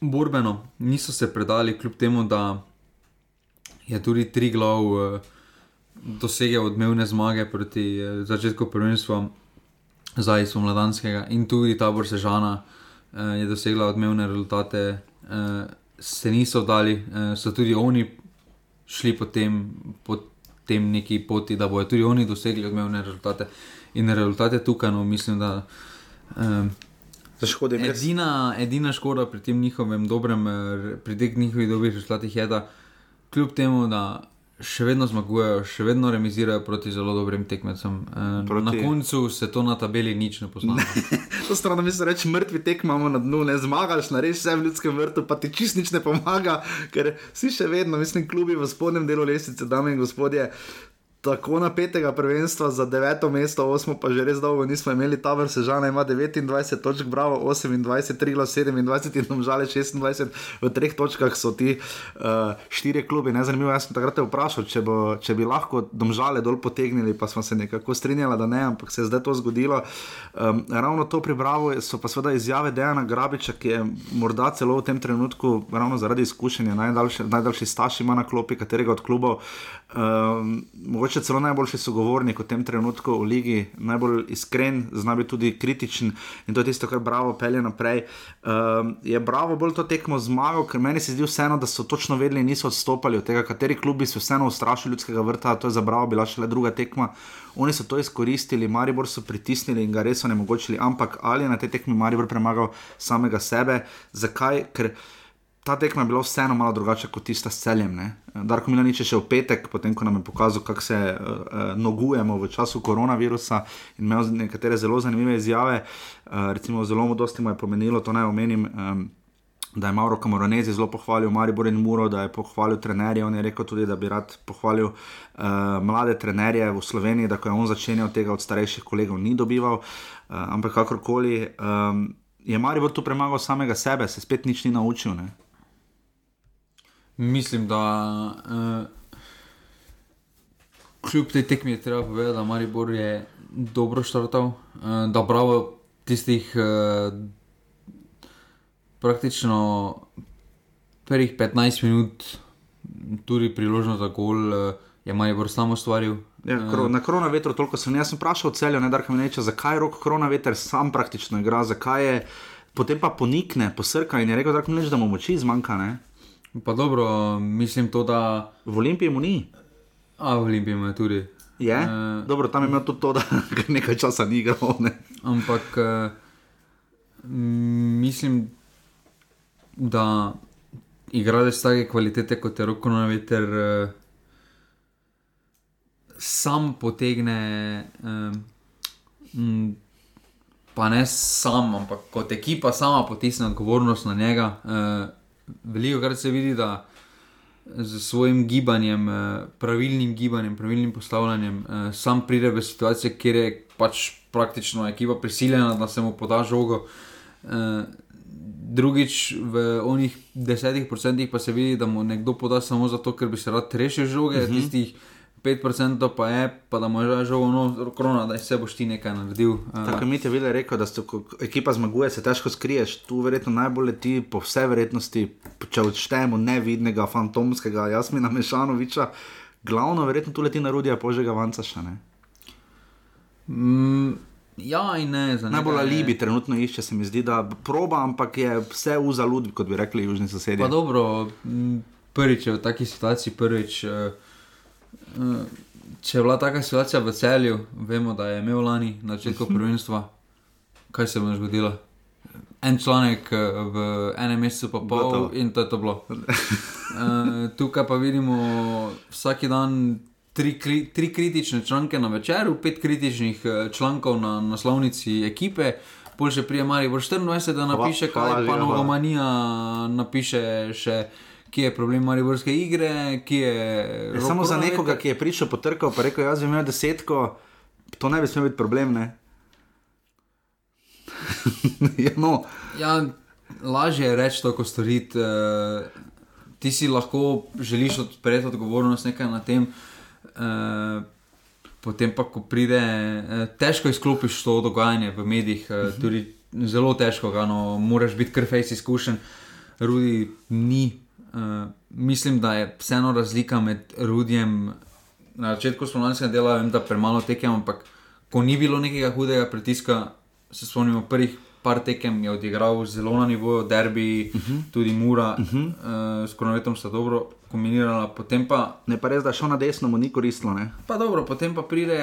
borbeno, niso se predali, kljub temu, da je tudi tri glav uh, dosegel odmevne zmage proti uh, začetku prvenstva za Iso Mladanskega in tudi tabor Sežana uh, je dosegla odmevne rezultate, uh, se niso vdali, uh, so tudi oni šli po tem, po tem neki poti, da bodo tudi oni dosegli odmevne rezultate. In rezultate tukaj, no, mislim, da. Um, edina, edina škoda pri tem njihovem dobrem, pri teh njihovih dobrih rezultatih je, da kljub temu, da še vedno zmagujejo, še vedno remizirajo proti zelo dobrim tekmecem. Proti... Na koncu se to na tabeli nič ne pozna. to stran mi se reče, mrtvi tekmamo na dnu, ne zmagaš, narediš vse v ljudskem vrtu, pa ti čist nič ne pomaga, ker si še vedno, mislim, klubi v spodnjem delu lesice, dame in gospodje tako napetega prvenstva za deveto mesto, osmo pa že res dolgo nismo imeli, ta vrsta žana ima 29 točk, bravo 28, 3 glas 27 in tam žale 26, v treh točkah so ti uh, štiri klubi. Ne zanimivo, jaz sem takrat vprašal, če, bo, če bi lahko domžale dol potegnili, pa smo se nekako strinjali, da ne, ampak se je zdaj to zgodilo. Um, ravno to pri Bravo so pa seveda izjave Dejana Grabiča, ki je morda celo v tem trenutku, ravno zaradi izkušenja, najdaljši, najdaljši staž ima na klopi katerega od klubov. Um, mogoče celo najboljši sogovornik v tem trenutku v ligi, najbolj iskren, zna biti tudi kritičen in to je tisto, kar Bravo pelje naprej. Um, je Bravo bolj to tekmo zmagal, ker meni se zdi vseeno, da so točno vedeli niso odstopali od tega, kateri klubi so vseeno ustrašili ljudskega vrta, to je za Bravo bila šele druga tekma. Oni so to izkoristili, Maribor so pritisnili in ga res so ne mogočili, ampak ali je na tej tekmi Maribor premagal samega sebe, zakaj? Ker ta tekma je bila vseeno malo drugačna kot tista s celjem. Ne? Darko Milanič je še v petek, potem ko nam je pokazal, kako se uh, uh, nogujemo v času koronavirusa in imel nekatere zelo zanimive izjave. Uh, recimo, zelo dosti mu je pomenilo, to naj omenim. Um, Da je Mauro Kamoronezi zelo pohvalil Maribor in Muro, da je pohvalil trenerje. On je rekel tudi, da bi rad pohvalil uh, mlade trenerje v Sloveniji, da ko je on začenjal tega od starejših kolegov, ni dobival. Uh, ampak kakorkoli um, je Maribor tu premagal samega sebe, se spet nič ni naučil. Ne? Mislim, da uh, kljub tej tekmi je treba povedati, da Maribor je dobro štartal, uh, da bravo tistih uh, praktično prvih 15 minut tudi priložnost za gol uh, je Maribor samo ustvaril. Ja, kro, na korona vetru, toliko sem jaz sem vprašal celjo, ne da kam neče, zakaj rok korona veter sam praktično igra, zakaj je, potem pa ponikne, posrka in je rekel, da mu moči zmanjka. Ne? Pa dobro, mislim to, da. V Olimpiji mu ni. A v Olimpiji je tudi. Je? Uh, dobro, tam je imel tudi to, da nekaj časa ni igral. Ne? Ampak uh, mislim, da igralec take kvalitete kot je roko na veter, uh, sam potegne, um, pa ne sam, ampak kot ekipa sama potisne odgovornost na njega. Uh, veliko krat se vidi, da z svojim gibanjem, pravilnim gibanjem, pravilnim postavljanjem, sam pride v situacije, kjer je pač praktično ekipa prisiljena, da se mu poda žogo. Drugič, v onih desetih procentih pa se vidi, da mu nekdo poda samo zato, ker bi se rad rešil žoge, uh -huh. tistih 5% pa je, pa da mu je žal no, korona, da se boš ti nekaj naredil. Tako mi je videl, rekel, da ko ekipa zmaguje, se težko skriješ. Tu verjetno najbolj leti, po vsej verjetnosti, če odštejemo nevidnega, fantomskega Jasmina Mešanoviča, glavno verjetno tu leti na rudija požega vanca še ne. Mm. Ja, in ne, za najbolj alibi trenutno išče, se mi zdi, da proba, ampak je vse v zaludi, kot bi rekli južni sosedje. Pa dobro, prvič v taki situaciji, prvič. Uh, Če je bila taka situacija v celju, vemo, da je imel lani na začetku prvenstva, kaj se bo zgodilo. En članek v enem mesecu, pa pol, Gotovo. in to je to bilo. Uh, tukaj pa vidimo vsak dan tri, tri kritične članke na večeru, pet kritičnih člankov na naslovnici ekipe. Pol še prijemali, bo 24, da napiše, kaj pa Novomanija napiše še ki je problem Mariborske igre, ki je. je samo za nekoga, ki je prišel potrkal, pa rekel, jaz bi imel desetko, to ne bi smel biti problem. ja, no. ja, lažje je reči to, kot storiti. Uh, ti si lahko želiš odpreti odgovornost nekaj na tem. Uh, Potem pa, ko pride, težko izklopiš to dogajanje v medijih, tudi zelo težko, no, moraš biti krfejs izkušen. Rudi ni Uh, mislim, da je vseeno razlika med Rudijem. Na začetku smo lanskega dela, vem, da premalo tekem, ampak ko ni bilo nekega hudega pritiska, se spomnimo prvih par tekem, je odigral zelo na nivoju, derbi, uh mhm. -huh. tudi Mura, uh -huh. uh, s kronometrom sta dobro kombinirala. Pa, ne pa res, da šel na desno, mu ni koristilo. Ne? Pa dobro, potem pa pride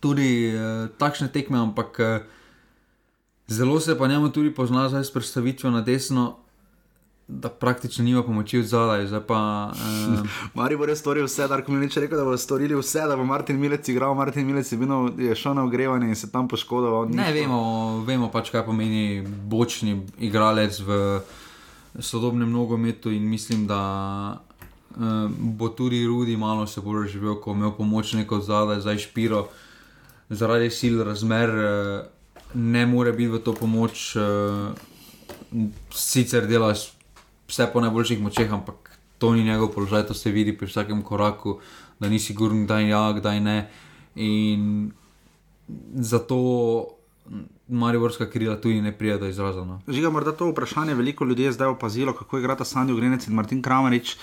tudi uh, takšne tekme, ampak uh, zelo se pa njemu tudi pozna zdaj s predstavitvijo na desno da praktično nima pomoči od zadaj. Pa, uh... Mari bo res storil vse, da mi reče, da bo storili vse, da bo Martin Milec igral. Martin Milec je, bino, je šel na ogrevanje in se tam poškodoval. Ne, vemo, vemo pač, kaj pomeni bočni igralec v sodobnem nogometu in mislim, da. Uh, bo tudi Rudi malo se bolj živel, ko je imel pomoč neko zadaj, zdaj špiro, zaradi sil, razmer, uh, ne more biti v to pomoč, uh, sicer delaš vse po najboljših močeh, ampak to ni njegov položaj, to se vidi pri vsakem koraku, da nisi gurn, kdaj ja, kdaj ne. In zato Mariborska krila tudi ne prija do izraza. No. Žiga, morda to vprašanje veliko ljudi je zdaj opazilo, kako igrata Sanjo Grenec in Martin Kramerič.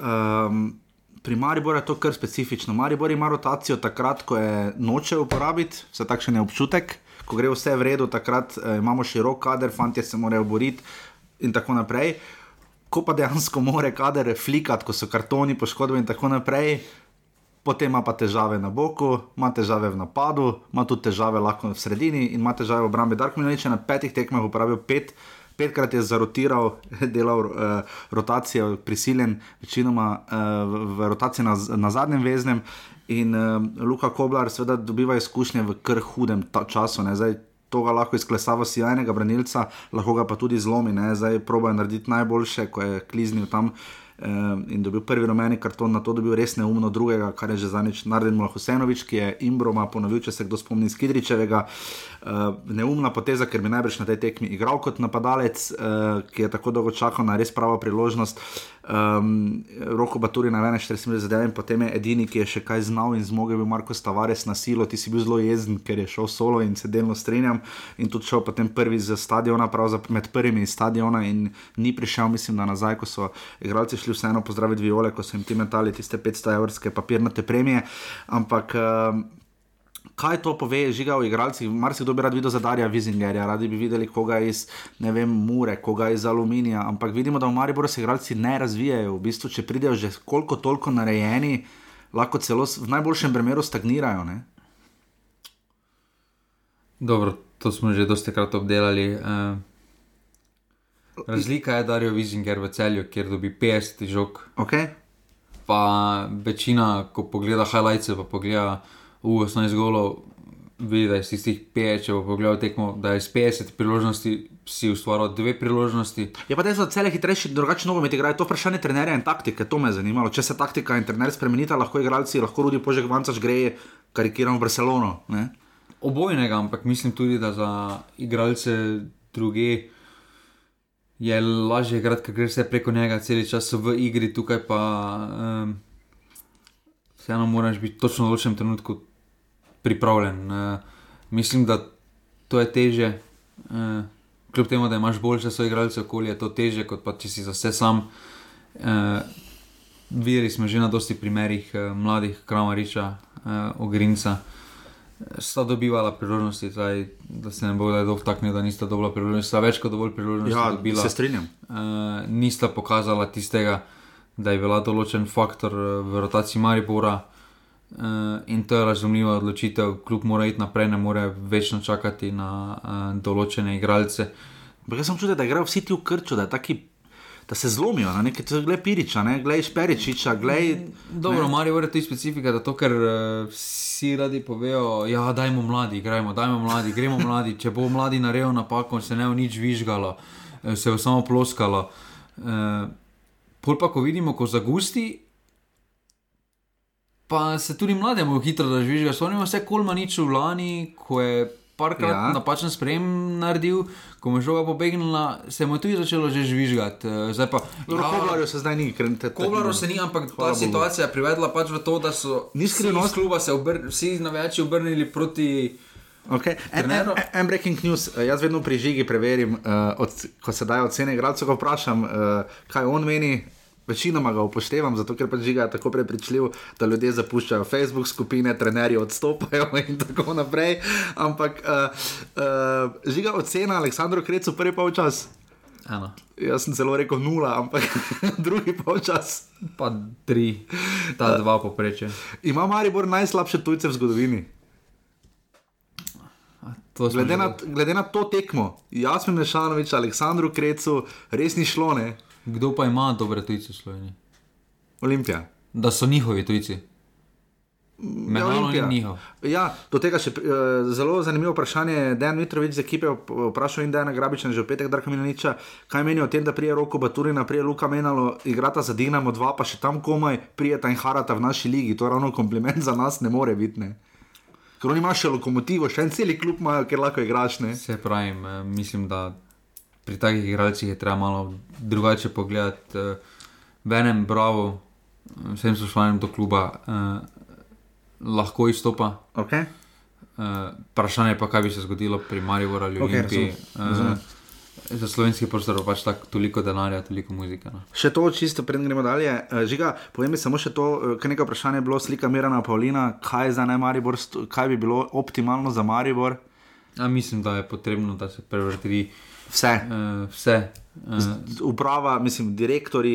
Um, Pri Mariboru je to kar specifično. Maribor ima rotacijo takrat, ko je noče uporabiti, vse takšen je občutek, ko gre vse v redu, takrat eh, imamo širok kader, fanti se morajo boriti in tako naprej. Ko pa dejansko more kader flikati, ko so kartoni poškodovani in tako naprej. Potem ima pa težave na boku, ima težave v napadu, ima tudi težave lahko v sredini in ima težave v obrambi. Dark Minelič je na petih tekmah uporabil pet, petkrat je zarotiral, delal uh, rotacijo, prisiljen, večinoma uh, v rotaciji na, na zadnjem veznem. In uh, Luka Koblar, seveda, dobiva izkušnje v kar hudem času. Zdaj, to ga lahko izklesava sjajnega branilca, lahko ga pa tudi zlomi. Ne? Zdaj probojajo narediti najboljše, ko je kliznil tam um, in dobil prvi rumeni karton, na to dobil res neumno drugega, kar je že zadnjič naredil Mlah Husenovič, ki je Imbroma ponovil, če se kdo spomni iz Kidričevega. Uh, neumna poteza, ker bi najbrž na tej tekmi igral kot napadalec, uh, ki je tako dolgo čakal na res pravo priložnost. Um, Roko Baturi na 41 zadev in potem je edini, ki je še kaj znal in zmogel, bil Marko Stavares na silo, ti si bil zelo jezen, ker je šel solo in se delno strinjam. In tudi šel potem prvi z stadiona, pravzaprav med prvimi iz stadiona in ni prišel, mislim, da nazaj, ko so igralci šli vseeno pozdraviti viole, ko so jim ti metali tiste 500 evrske papirnate premije. Ampak. Um, Kaj to pove, žiga v igralcih? Marsikdo bi rad videl za Darja Vizingerja, radi bi videli koga iz vem, Mure, koga iz Aluminija, ampak vidimo, da v Mariboru se igralci ne razvijajo. V bistvu, če pridejo že koliko toliko narejeni, lahko celo v najboljšem primeru stagnirajo. Ne? Dobro, to smo že dosti krat obdelali. Uh, razlika je, da je Vizinger v celju, kjer dobi 50 žog. Okay. Pa večina, ko pogleda highlights, pa pogleda v 18 golov, vidi, da je iz tistih 5, če bo pogledal tekmo, da je iz 50 priložnosti si ustvaril dve priložnosti. Je pa res za cele hitrejši, drugačen nogomet igrajo. To vprašanje trenerja in taktike, to me je zanimalo. Če se taktika in trener spremenita, lahko igralci, lahko rudi požek vancaš gre, karikiramo v Barcelono. Ne? Obojnega, ampak mislim tudi, da za igralce druge. Je lažje igrati, ker greš preko njega cel čas v igri, tukaj pa um, vseeno moraš biti točno v določenem trenutku pripravljen. Uh, mislim, da to je teže, uh, kljub temu, da imaš boljše svoje igralce okolje, je to teže, kot pa če si za vse sam. Uh, videli smo že na dosti primerih uh, mladih, Kramariča, uh, Ogrinca. Sta dobivala priložnosti, zdaj, da se ne bo kdo vtaknil, da nista dobila priložnosti. Sta več kot dovolj priložnosti. Ja, dobila. se strinjam. Uh, nista pokazala tistega, da je bila določen faktor v rotaciji Maribora. Uh, in to je razumljiva odločitev, kljub mora iti naprej, ne more večno čakati na uh, določene igralce. Jaz sem čutil, da grejo vsi ti v krču, da, taki, da se zlomijo na nekaj, tudi glede Piriča, ne glede Šperičiča. Glej, Dobro, Marijo, je to specifika, da to, ker uh, vsi radi povejo, da ja, dajmo mladi, gremo, dajmo mladi, gremo mladi. Če bo mladi naredil napako, se ne bo nič vižgalo, se bo samo ploskalo. Uh, pol pa, ko vidimo, ko zagusti pa se tudi mlademu hitro razvijajo. Spomnimo se, kolma nič v lani, ko je parkrat ja. napačen sprejem naredil, ko je žoga pobegnila, se mu je tudi začelo že žvižgati. Eh, zdaj pa, ja, Koblarju se zdaj ni, ker te tako. Koblarju se ni, ampak ta situacija je privedla pač v to, da so skrivnost kluba se obr vsi navijači obrnili proti. Okay. En, en, en breaking news, uh, jaz vedno pri žigi preverim, uh, od, ko se dajo ocene, ga vprašam, uh, kaj on meni. Večinoma ga upoštevam, zato ker pač žiga tako prepričljiv, da ljudje zapuščajo Facebook skupine, trenerji odstopajo in tako naprej. Ampak uh, uh, žiga ocena Aleksandru Krecu prvi polčas. Ano. Jaz sem zelo rekel nula, ampak drugi polčas. Pa tri, ta dva poprečje. Ima Maribor najslabše tujce v zgodovini. Glede na, glede na to tekmo, jaz sem Mešanovič, Aleksandru Krecu, res ni šlo. Ne? Kdo pa ima dobre tujce v Sloveniji? Olimpija. Da so njihovi tujci. Menalo ja, ni. Ja, do tega še uh, zelo zanimivo vprašanje. Dejan Mitrovic z ekipe vprašal in Dejan Grabič, že v petek, da kam niča, kaj meni o tem, da prije roko Baturina, prije Luka Menalo, igrata za Dinamo 2, pa še tam komaj prijeta in harata v naši ligi. To je ravno kompliment za nas, ne more biti. Ne. Ker oni imajo še lokomotivo, še en cel klub imajo, ker lahko igraš. Ne. Se pravi, mislim, da pri takih igralcih je treba malo drugače pogledati. Uh, v enem bravo, vsem sošljanem do kluba, uh, lahko izstopa. Okay. Uh, vprašanje pa, kaj bi se zgodilo pri Mariju ali Olimpiji. Okay, Za slovenski prostor je pač tako toliko denarja, toliko muzike. No. Še to, čisto preden gremo dalje. Žiga, povem mi samo še to, kaj nekaj vprašanje je bilo, slika Mirana Paulina, kaj, za Maribor, kaj bi bilo optimalno za Maribor? A mislim, da je potrebno, da se prevrti Vse. Uh, vse. Uh. Uprava, mislim, direktori,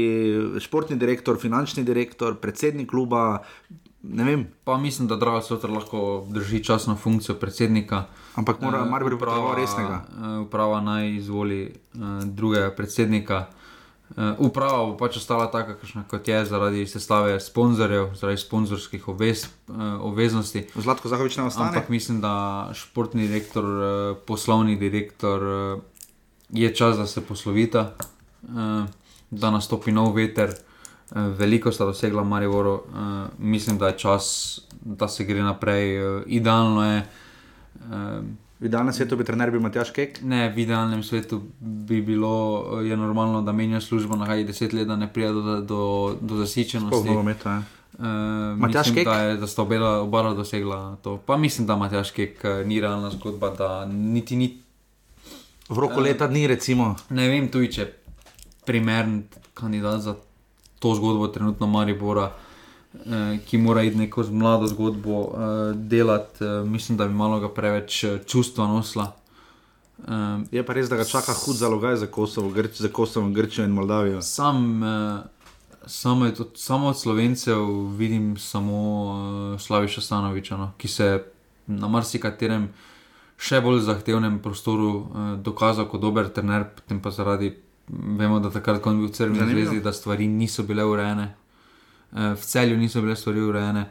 športni direktor, finančni direktor, predsednik kluba. Pa mislim, da Drago Sotar lahko drži časno funkcijo predsednika. Ampak mora uh, biti uprava resnega. Uh, uprava naj izvoli uh, drugega predsednika. Uh, uprava bo pač ostala taka, kot je, zaradi sestave sponzorjev, zaradi sponzorskih obvez, uh, obveznosti. Zlatko Zahovič ne ostane. Ampak mislim, da športni direktor, uh, poslovni direktor. Uh, je čas, da se poslovita, uh, da nastopi nov veter, Uh, veliko sta dosegla Mariboru, uh, mislim, da je čas, da se gre naprej. Uh, idealno je. Uh, V idealnem svetu bi trener bil Matjaš Kek. Ne, v idealnem svetu bi bilo je normalno, da menjaš službo na kaj deset let, da ne pride do, do, do zasičenosti. Nogometu, ja. Uh, Matjaž mislim, Kek? da, je, da sta oba, oba dosegla to. Pa mislim, da Matjaš Kek eh, ni realna zgodba, da niti ni. V roku leta dni, recimo. Ne vem, če je primern kandidat za to zgodbo, trenutno Maribora, eh, ki mora iti neko mlado zgodbo eh, delati. Eh, mislim, da bi malo ga preveč eh, čustva nosila. Eh, Je pa res, da ga čaka hud zalogaj za Kosovo, Grč, za Kosovo, Grčijo in Moldavijo. Sam, eh, samo, to, samo od slovencev vidim samo uh, Slaviša Stanoviča, no, ki se na marsikaterem še bolj zahtevnem prostoru uh, dokazal kot dober trener, potem pa zaradi, vemo, da takrat, ko je bil v Crveni zvezdi, da stvari niso bile urejene, uh, v celju niso bile stvari urejene.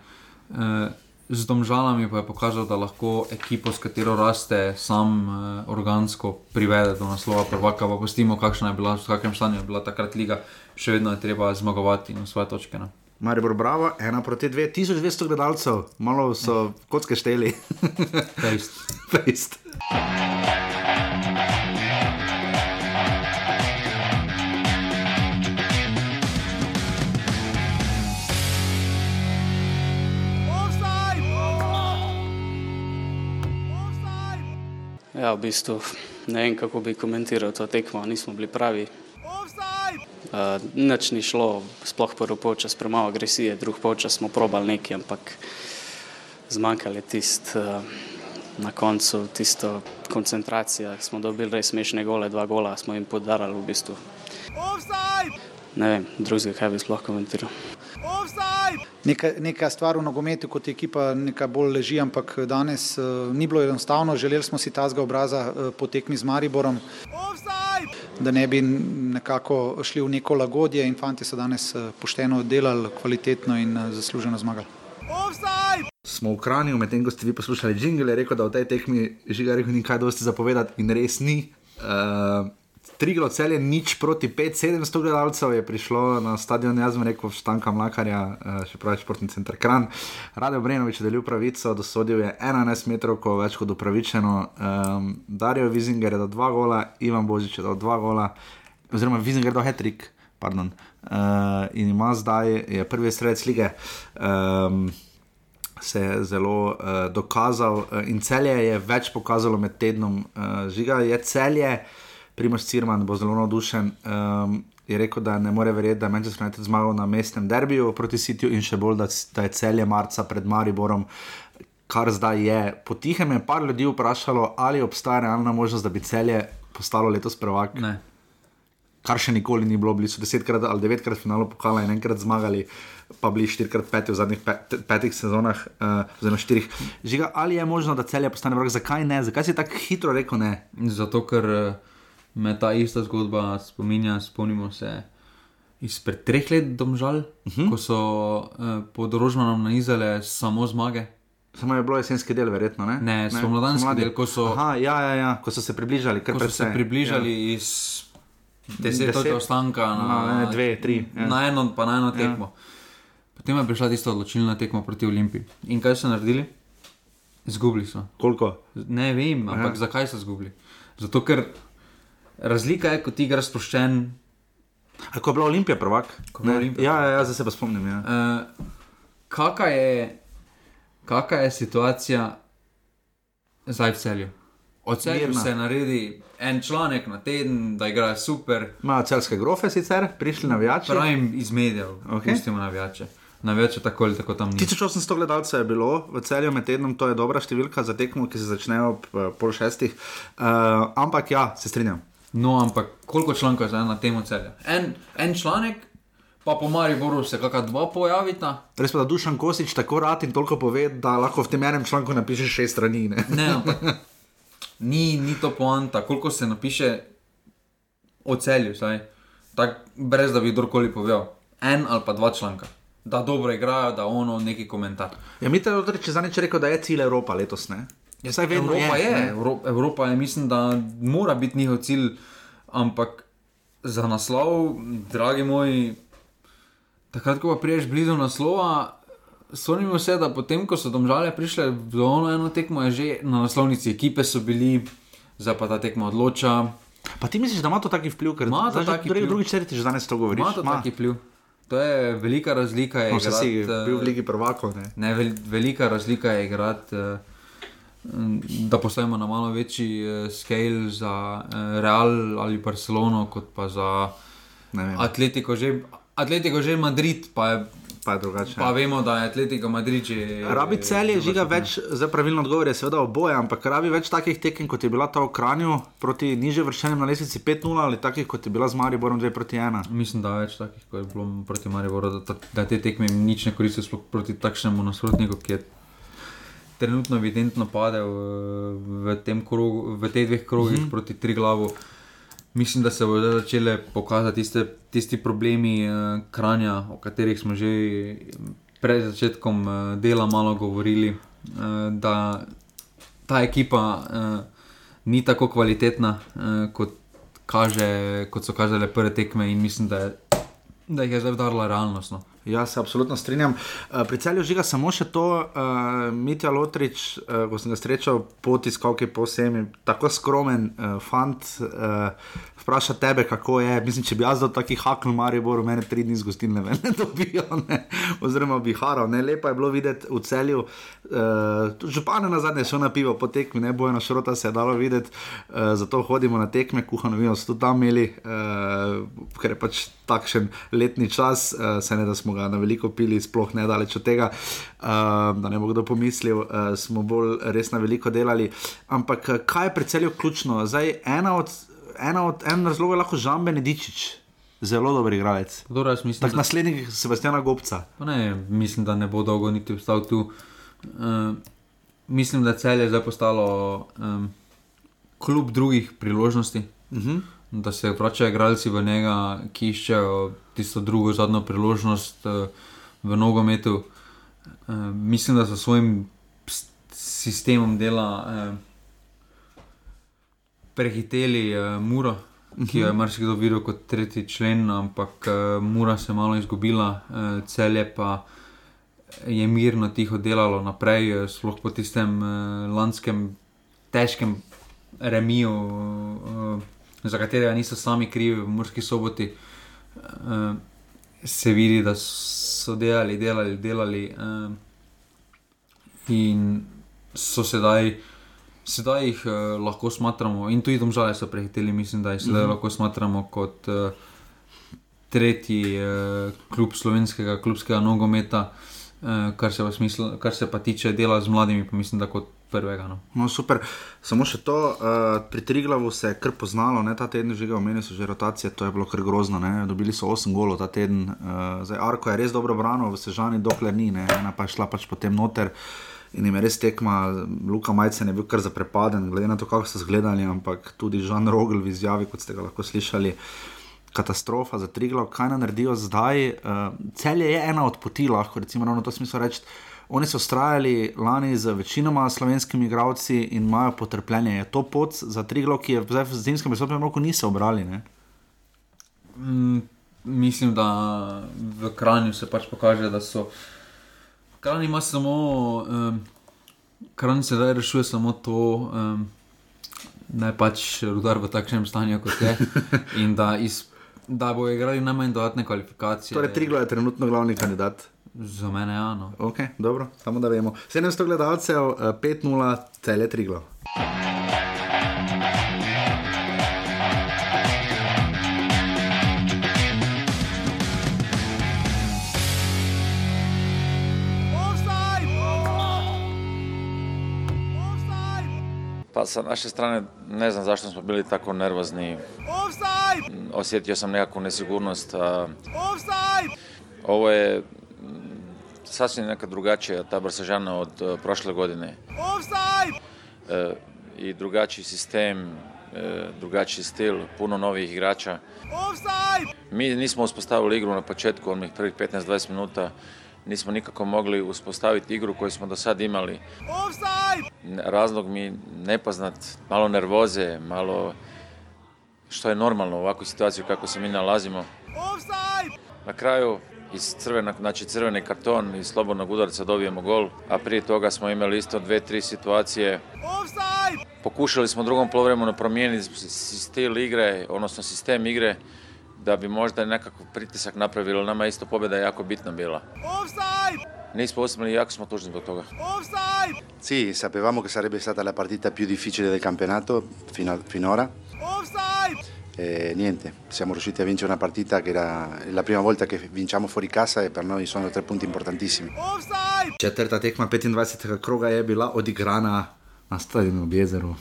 Uh, Z domžalami pa je pokazal, da lahko ekipo, s katero raste, sam eh, organsko privede do naslova prvaka. Pa pustimo, kakšna je bila, v kakšnem stanju je bila takrat liga, še vedno je treba zmagovati na svoje točke. No. Maribor Bravo, ena proti dve, 1200 gledalcev, malo so kocke šteli. Fejst. Fejst. Ja, v bistvu ne vem, kako bi komentiral to tekmo, nismo bili pravi. Uh, nič ni šlo, sploh prvi polčas, premalo agresije, drugi polčas smo probali nekaj, ampak zmanjkalo je tisto uh, na koncu, tisto koncentracija. Smo dobili res smešne gole, dva gola smo jim podarali v bistvu. Ne vem, drugega, kaj bi sploh komentiral. Neka, neka stvar v nogometu, kot ekipa, neka bolj leži, ampak danes uh, ni bilo enostavno. Želeli smo si tazga obraza uh, po tekmi z Mariborom, da ne bi nekako šli v neko lagodje in fanti so danes uh, pošteno delali, kvalitetno in uh, zasluženo zmagali. Smo v Kranju, medtem ko ste vi poslušali jingle, rekel, da v tej tekmi žiga rekel, ni kaj dosti zapovedati in res ni. Uh, Triglo cel je nič proti 5-700 gledalcev, je prišlo na stadion, jaz sem rekel, Štanka Mlakarja, uh, še pravi športni center Kran. Rade Obrenovič je delil pravico, dosodil je 11 metrov, ko več kot upravičeno. Um, Darijo Vizinger je dal dva gola, Ivan Božič je dal dva gola, oziroma Vizinger je dal hetrik. Uh, in ima zdaj, je prvi sredec lige. Um, se je zelo uh, dokazal uh, in celje je več pokazalo med tednom. Uh, žiga je celje, Primoš Cirman bo zelo navdušen. Um, je rekel, da ne more verjeti, da je Manchester United zmagal na mestnem derbiju proti Cityju in še bolj, da, da je celje marca pred Mariborom. Kar zdaj je. Potihem je par ljudi vprašalo, ali obstaja realna možnost, da bi celje postalo letos prvak. Ne. Kar še nikoli ni bilo, bili so desetkrat ali devetkrat v finalu pokala in enkrat zmagali, pa bili štirikrat peti v zadnjih pet, petih sezonah, uh, oziroma štirih. Žiga, ali je možno, da celje postane vrh, zakaj ne, zakaj si tako hitro rekel ne? Zato, ker eh, me ta ista zgodba spominja, spomnimo se izpred treh let, domžal, uh -huh. ko so uh, pod Rožmanom nanizale samo zmage. Samo je bilo jesenski del, verjetno. Ne, Ne, spomladanski spomladi. del, ko so- Aha, ja, ja, ja, ko so se približali, Ko so se približali ja. iz deset točk ostanka na, Na, ne, dve, tri. Ja. na eno, pa na eno tekmo. Ja. Potem je prišla tista odločilna tekma proti Olimpiji. In kaj so naredili? Zgubili so. Koliko? Ne vem, ampak Ja. zakaj so zgubili? Zato, ker razlika je, ko ti igraš sproščen. A ko je bila Olimpija prvak? Je bila Ne, Olimpija Ja, ja, ja, zdaj se pa spomnim. Ja. Uh, Kakšna je, kaka je situacija zdaj v celju? Od celja se naredi en članek na teden, da igrajo super, Imajo celske grofe sicer, prišli navijači. pravim iz medijev, Ok. okay. pustimo navijače. Navijače tako ali tako tam ni. 1800 gledalcev je bilo v celju med tednom, to je dobra številka za tekmo, ki se začne ob eh, pol šestih. Uh, ampak ja, se strinjam. No, ampak koliko člankov je zdaj na temo celja? En, en članek, pa po Mariboru se kakšna dva pojavita. Res pa, da Dušan Kosič tako rad in toliko pove, da lahko v tem enem članku napiše šest strani. Ne? Ne, ampak ni, ni to poanta, koliko se napiše o celju, saj. Tak, brez da bi kdorkoli povedal. En ali pa dva članka. Da dobro igrajo, da ono neki komentar. Ja, mi te odreče za neče rekel, da je cilj Evropa letos. Ne? Ja, saj vedno Evropa je, je. je ne. Evro, Evropa je, mislim, da mora biti njihov cilj, ampak za naslov, dragi moji, Takrat, ko pa priješ blizu naslova, sonimo se, da potem, ko so domžale prišle v ono eno tekmo, je že na naslovnici ekipe so bili, zdaj pa ta tekma odloča. Pa ti misliš, da ima to taki vpliv, ker Ima to že taki drugi- vpliv. drugič četrtič danes to govoriš? Ima to taki vpliv. To je velika razlika. Je No, saj si igrat, bil v eh, Ligi prvakov, ne? Ne, vel, velika razlika je igrati, m, da postajamo na malo večji eh, scale za eh, Real ali Barcelono, kot pa za Atletico, že, Atletico že Madrid, pa je, pa je drugače. Pa vemo, da je Atletico Madrid že. Rabi celje, žiga več, zdaj pravilno odgovor je seveda oboje, ampak rabi več takih tekem, kot je bila ta v Kranju proti niže vršenim na lestvici 5-0 ali takih, kot je bila z Mariborom 2 proti 1. Mislim, da več takih, kot je bilo proti Mariboru, da, da te tekme nič ne koristijo, proti takšnemu nasprotniku, ki je trenutno evidentno padel eh, v, tem krogu, v teh dveh krogih mm. -hmm. proti tri glavu. Mislim, da se bodo začele pokazati tiste, tisti problemi eh, kranja, o katerih smo že pred začetkom eh, dela malo govorili, eh, da ta ekipa eh, ni tako kvalitetna, eh, kot, kaže, kot so kazale prve tekme, in mislim, da, je, da jih je zdaj vdarila realnost. No. Ja, se absolutno strinjam. Uh, pri celju žiga samo še to, uh, Mitja Lotrič, uh, ko sem ga srečal po tiskalki po vsem, tako skromen uh, fant, uh, vpraša tebe, kako je. Mislim, če bi jaz dal taki hakl Maribor, mene tri dni z gostilne ven ne dobijo, ne? oziroma bi haral. Ne? Lepo je bilo videti v celju, uh, župane na zadnje šel na pivo po tekmi, ne bojo na šrota se je dalo videti, uh, zato hodimo na tekme, kuhano vino so tudi tam imeli, uh, ker je pač takšen letni čas, uh, se ne da smo ga na veliko pili, sploh ne daleč od tega, uh, da ne bo kdo pomislil, uh, smo bolj res na veliko delali. Ampak eh, kaj je celju ključno? Zdaj, ena od, ena od en razlog je lahko Žan Benedičič, zelo dober igralec. Dobro, mislim, Tak da- naslednik Sebastiana Gobca. Ne, mislim, da ne bo dolgo niti ostal tu. Uh, mislim, da cel je zdaj postalo um, kljub drugih priložnosti. Uh -huh. Da se vračajo igralci v njega, ki iščejo tisto drugo, zadnjo priložnost uh, v nogometu. Uh, mislim, da so svojim sistemom dela uh, prehiteli uh, Muro, ki jo je Mhm. marsikdo videl kot tretji člen, ampak uh, Mura se je malo izgubila, uh, celje pa je mirno, tiho delalo naprej, sploh po tistem uh, lanskem težkem remiju, uh, za katerega niso sami krivi v Murski soboti. Uh, se vidi, da so delali, delali, delali uh, in so sedaj. Sedaj jih uh, lahko smatramo, in tudi domžale so prehiteli, mislim, da jih sedaj Mhm. uh -huh. lahko smatramo kot uh, tretji uh, klub slovenskega klubskega nogometa, uh, kar, se pa smisl, kar se pa tiče dela z mladimi, pa mislim, da kot prvega. No. No, super. Samo še to, uh, pri Triglavu se je kar poznalo, ne, ta teden že ga omenili, so že rotacije, to je bilo kar grozno. Ne. Dobili so 8 golov ta teden, uh, zdaj Arko je res dobro branil, v Sežani, dokler ni, ne. ena pa je šla pač potem noter. In jim je res tekma, Luka Majcen je bil kar zaprepaden, glede na to, kako so zgledali, ampak tudi Žan Rogel v izjavi, kot ste ga lahko slišali, katastrofa za Triglav, kaj naj naredijo zdaj. Uh, celje je ena od poti, lahko recimo ravno to smisel reči. Oni so ustrajali lani z večinoma slovenskimi igravci in imajo potrpljenje. Je to pot za Triglav, ki je zdaj v zimskem pristopnem roku niso obrali. Ne? Mm, mislim, da v Kranju se pač pokaže, da so. Kranj ima samo, um, Kranj se zdaj rešuje samo to, um, da je pač rudar v takšnem stanju, kot je. In da, iz, da bo igrali najmanj dodatne kvalifikacije. Torej, Triglav je trenutno glavni kandidat. Za mene je ano. Ok, dobro, samo da vemo. 700 gledalcev, eh, 5-0, cele Triglav. Pa sa naše strane ne znam zašto smo bili tako nervozni. Osjetio sam nekakvu nesigurnost. Ovo je sasvim neka drugačija ta Brsažana od e, prošle godine. E, I drugačiji sistem, e, drugačiji stil, puno novih igrača. Mi nismo uspostavili igru na početku, onih prvih 15-20 minuta. Nismo nikako mogli uspostaviti igru koju smo do sad imali. Ne- Razlog mi nepoznat, malo nervoze, malo što je normalno u ovakvoj situaciji kako se mi nalazimo. Na kraju iz crvenog, znači crveni karton i slobodnog udarca dobijemo gol, a prije toga smo imali isto dve, tri situacije. Pokušali smo u drugom polovremenu promijeniti stil igre, odnosno sistem igre, da bi možda nekakav pritisak napravilo. Nama je isto pobjeda jako bitna bila. Nismo uspjeli i jako smo tužni zbog toga. Sì, sapevamo che sarebbe stata la partita più difficile del campionato fino- finora. E niente, siamo riusciti a vincere una partita che era la prima volta che vinciamo fuori casa e per noi sono tre punti importantissimi. Četrta tekma 25. kroga je bila odigrana na stadionu ob jezeru.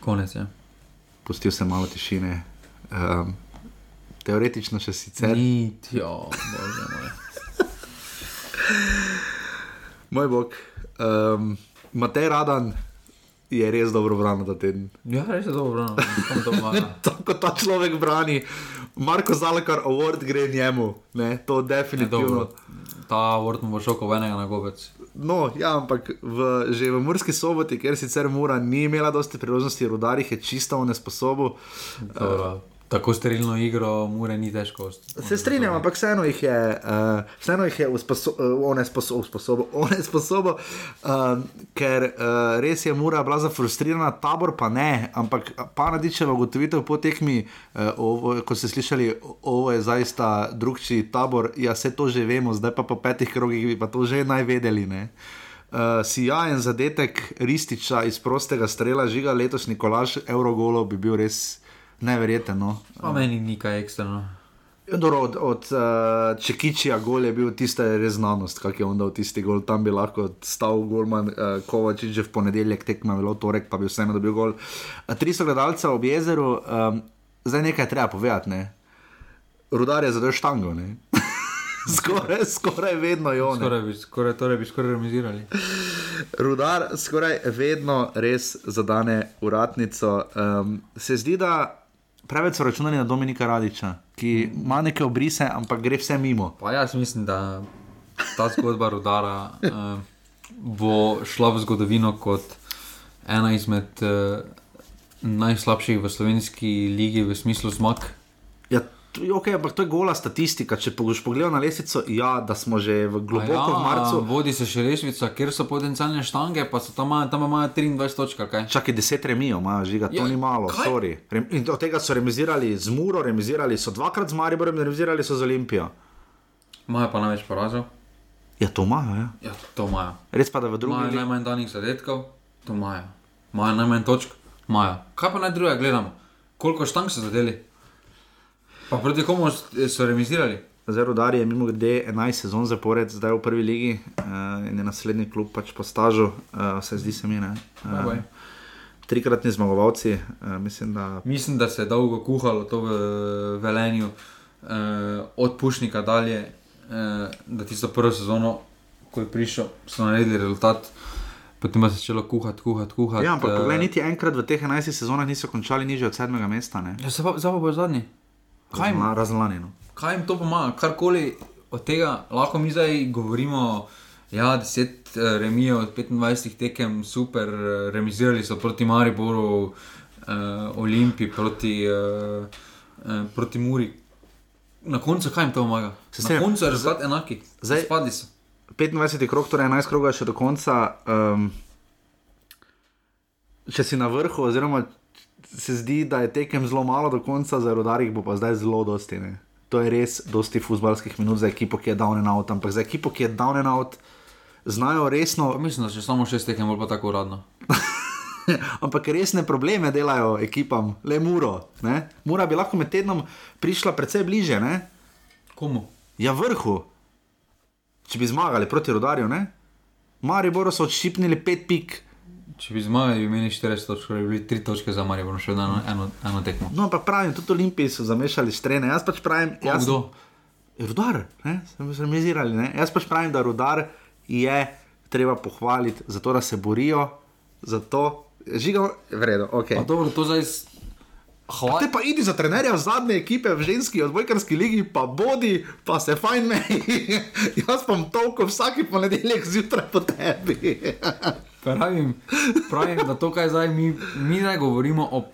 Konec je. Pustil sem malo tišine. Um, teoretično še sicer. Ni, jo, bože moj. Moj bog. Um, Matej Radan je res dobro branil ta teden. Ja, res je dobro, pomaga. Tako ta človek brani. Marko Zalekar award gre njemu, ne, to definitivno. dobro. Ta vrt mu bo šel kot enega na gobec. No, ja, ampak v, že v Murski soboti, ker sicer Mura ni imela dosti priložnosti, rudarih je čisto nesposoben. Dobro. Tako sterilno igro, mure ni težko. Se strinjam, ampak vseeno jih je, uh, vseeno jih je onesposobil, uh, ker uh, res je mura bila zafrustrirana, tabor pa ne. Ampak Panadičeva ugotovitev po tekmi, uh, ovo, ko ste slišali, ovo je zaista drugči tabor, ja, vse to že vemo, zdaj pa po petih krogih bi pa to že naj vedeli. Ne? Uh, sijajen zadetek Rističa iz prostega strela, žiga letošnji kolaž Eurogolov bi bil res neverjeten. No. Pa meni ni kaj ekstremno. Dobro, od od uh, Čekičija gol je bil tista res znanost, kak je on dal tisti gol. Tam bi lahko stal Golman, uh, Kovačič že v ponedeljek tekma, bilo torek, pa bi vseeno dobil gol. Uh, 300 gledalcev ob jezeru, um, zdaj nekaj je treba povedati. Ne? Rudar je zadel štango. ne. skoraj, skoraj vedno je on. Skoraj bi, skoraj, torej bi skoraj remisirali. Rudar skoraj vedno res zadane uratnico. Um, se zdi, da preveč so računali na Dominika Radiča, ki ima neke obrise, ampak gre vse mimo. Pa jaz mislim, da ta zgodba rodara uh, bo šla v zgodovino kot ena izmed uh, najslabših v slovenski ligi v smislu zmag. Ja, okay, ampak to je gola statistika. Če boš pogledal na lesico, ja, da smo že v globoko ja, v marcu. Vodi se še rešvica, kjer so potencialne štange, pa so tam, tam imajo 23 točk. Čakaj, deset remijo, ima žiga, to Ja, ni malo, kaj? sorry. Rem, in od tega so remizirali z Muro, remizirali so dvakrat z Mariborem, remizirali so z Olimpijo. Imajo pa največ porazov. Ja, to imajo, ja. Ja, to imajo. Res pa da v drugi Imajo ligi. najmanj danih zadetkov, to imajo. Imajo najmanj točk, imajo. Kaj pa naj druga gledamo? Koliko štang so zadeli? Pa proti komu so remizirali? Zdaj Rudar je mimo grede 11 sezon zapored, zdaj v prvi ligi uh, in je naslednji klub pač po stažu, uh, se zdi se mi. ne. Bye. trikratni zmagovalci, uh, mislim, da Mislim, da se je dolgo kuhalo to v Velenju, eh, od Pušnika dalje, eh, da tisto prvo sezono, ko je prišel, so naredili rezultat, potem pa se je začelo kuhati, kuhati, kuhati. Ja, ampak eh, poglej, niti enkrat v teh 11 sezonah niso končali nižje od sedmega mesta. ne. Ja, zdaj pa, zdaj pa bojo zadnji. Kaj jim, Razen- lani. No. kaj jim to pomaga? Karkoli od tega, lahko mi zdaj govorimo. Ja, 10 eh, remijev od 25 tekem, super, eh, remizirali so proti Mariboru, eh, Olimpiji, proti, eh, eh, proti Muri. Na koncu kaj jim to pomaga? Se Na koncu je rezultat enaki, Zdaj- spadli so. 25 krog, torej 11 krogov še do konca. Um, če si na vrhu, oziroma se zdi, da je tekem zelo malo do konca, za rodarjih bo pa zdaj zelo dosti. Ne? To je res dosti futbalskih minut za ekipo, ki je down and out, ampak za ekipo, ki je down and out, znajo resno, Pa mislim, da še samo šest tekem, bolj pa tako uradno. ampak resne probleme delajo ekipam, le muro. Ne? Mura bi lahko med tednom prišla precej bliže, ne? Komu? Ja, vrhu. Če bi zmagali proti rodarju, ne? Mariboru so odšipnili pet pik. Če bi zmagali, bi imeli 400 točk, bi bili 3 točke za Marijo, še eno, eno, eno tekmo. No, ampak pravim, tudi Olimpiji so zamešali strene. Jaz pač pravim, jaz, kdo? rudar, ne, smo se remizirali. Ne? Jaz pač pravim, da rudar je treba pohvaliti, zato da se borijo, zato žiga, vredo, ok. Pa dobro, to zdaj. Hvala. Te pa idi za trenerja zadnje ekipe v ženski odbojkarski ligi, pa bodi, pa se fajn meni. Jaz pa bom toliko vsaki ponedeljek zjutraj po tebi. Pravim, pravim, da to, kaj zdaj mi, mi zdaj govorimo o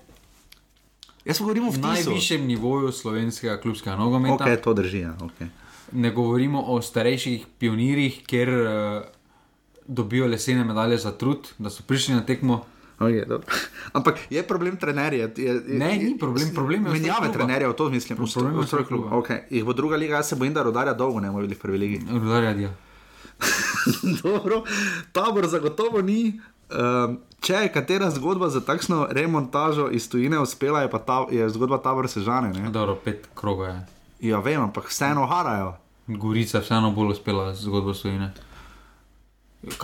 Jaz govorim o v najvišjem nivoju slovenskega klubskega nogometa. Ok, to drži. Ja, okay. Ne govorimo o starejših pionirjih, ker uh, dobijo lesene medalje za trud, da so prišli na tekmo. Okay, dobro. Ampak je problem trenerja. Je, je, Ne, ni problem, problem je Menjave trenerjev, to mislim. Problem je ustroj kluba. kluba. Okay. Jih bo druga liga, jaz se bojim, da rodarja dolgo ne bomo videli v prvi ligi. Rudarja Dija. Dobro, tabor zagotovo ni. Um, če je katera zgodba za takšno remontažo iz tujine uspela, je, pa ta, je zgodba tabor sežane. Ne? Dobro, pet kroga je. Ja, vem, ampak vseeno harajo. Gorica je vseeno bolj uspela zgodbo Slovene.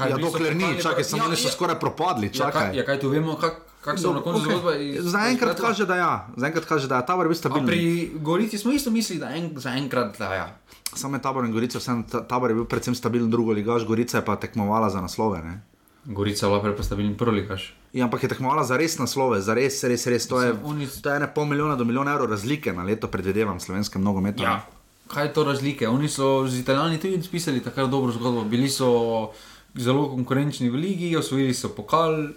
Ja, dokler ni, čakaj, samo oni so skoraj propadli. Ja, kaj, Čakaj. ja, kaj tu vemo, kak, kak so na koncu Okej. zgodba? iz- Zaenkrat kaže, da ja. Zaenkrat kaže, da je tabor bil A stabilen. pri Gorici smo isto mislili, da en, zaenkrat da ja. Samo je tabor in Gorica, ta- tabor je bil predvsem stabilen drugo ligaš, Gorica je pa tekmovala za naslove. Ne? Gorica je bila prej stabilen prolikaš. Ja, ampak je tekmovala za res naslove, za res, res, res. To je, to je ene pol milijona do milijona evrov razlike na leto, predvidevam, slovenskem nogometu. Ja. Kaj je to razlike? Oni so z Italijani tudi spisali tako dobro zgodbo. Bili so zelo konkurenčni v ligi, osvojili so pokal.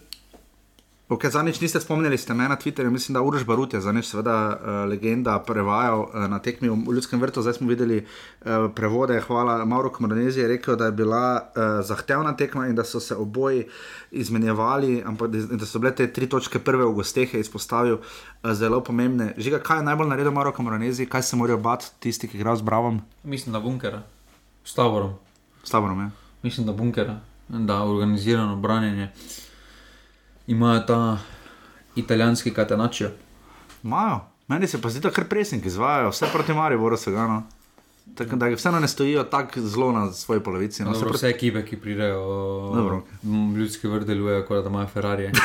Okay, Zadnjič niste spomnili, ste me na Twitterju, mislim, da Uroš Barut je zadnjič seveda uh, legenda prevajal uh, na tekmi v Ljudskem vrtu, zdaj smo videli uh, prevode, hvala Mauro Kmronezi je rekel, da je bila uh, zahtevna tekma in da so se oboji izmenjevali, ampak da, so bile te tri točke prve v gosteh, je izpostavil uh, zelo pomembne. Žiga, kaj je najbolj naredil Mauro Kmronezi, kaj se morajo bati tisti, ki igrajo z Bravom? Mislim, da bunkera, s taborom. S taborom, ja. Mislim, da bunkera, da organizirano branjenje. Imajo ta italijanski katenačijo. Imajo, meni se pa zdi, da kar presniki izvajajo, vse proti Mariboru se gano. Tako da vseeno ne stojijo tako zelo na svoji polovici. No, Dobro, se vse ekipe, ki pridejo Dobro, v ljudski vrt, delujejo kot da imajo Ferrari.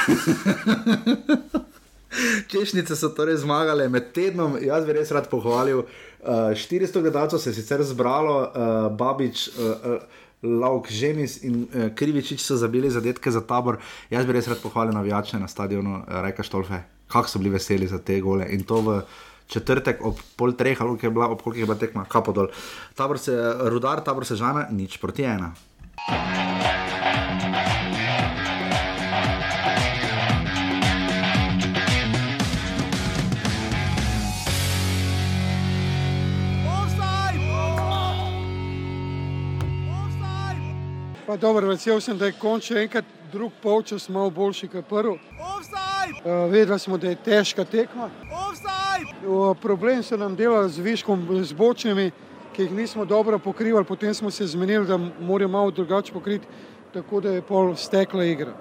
Češnice so torej zmagale med tednom, jaz bi res rad pohvalil. Uh, 400 gledalcev se je sicer zbralo, uh, Babič, uh, uh, Lauk, Žemis in uh, Krivičič so zabili zadetke za tabor. Jaz bi res rad pohvalil navijače na stadionu uh, Reka Štolfe, kako so bili veseli za te gole. In to v četrtek ob pol treh, ali je bila, ob koliko je bila tekma, kapo dol. Tabor se, rudar, tabor se žana, nič proti ena. Pa dobro, vesel sem, da je končno enkrat drug polčas malo boljši kot prvi. Uh, vedeli smo, da je težka tekma. Uh, problem so nam delali z viškom, z bočnimi, ki jih nismo dobro pokrivali, potem smo se zmenili, da morajo malo drugače pokriti, tako da je pol stekla igra.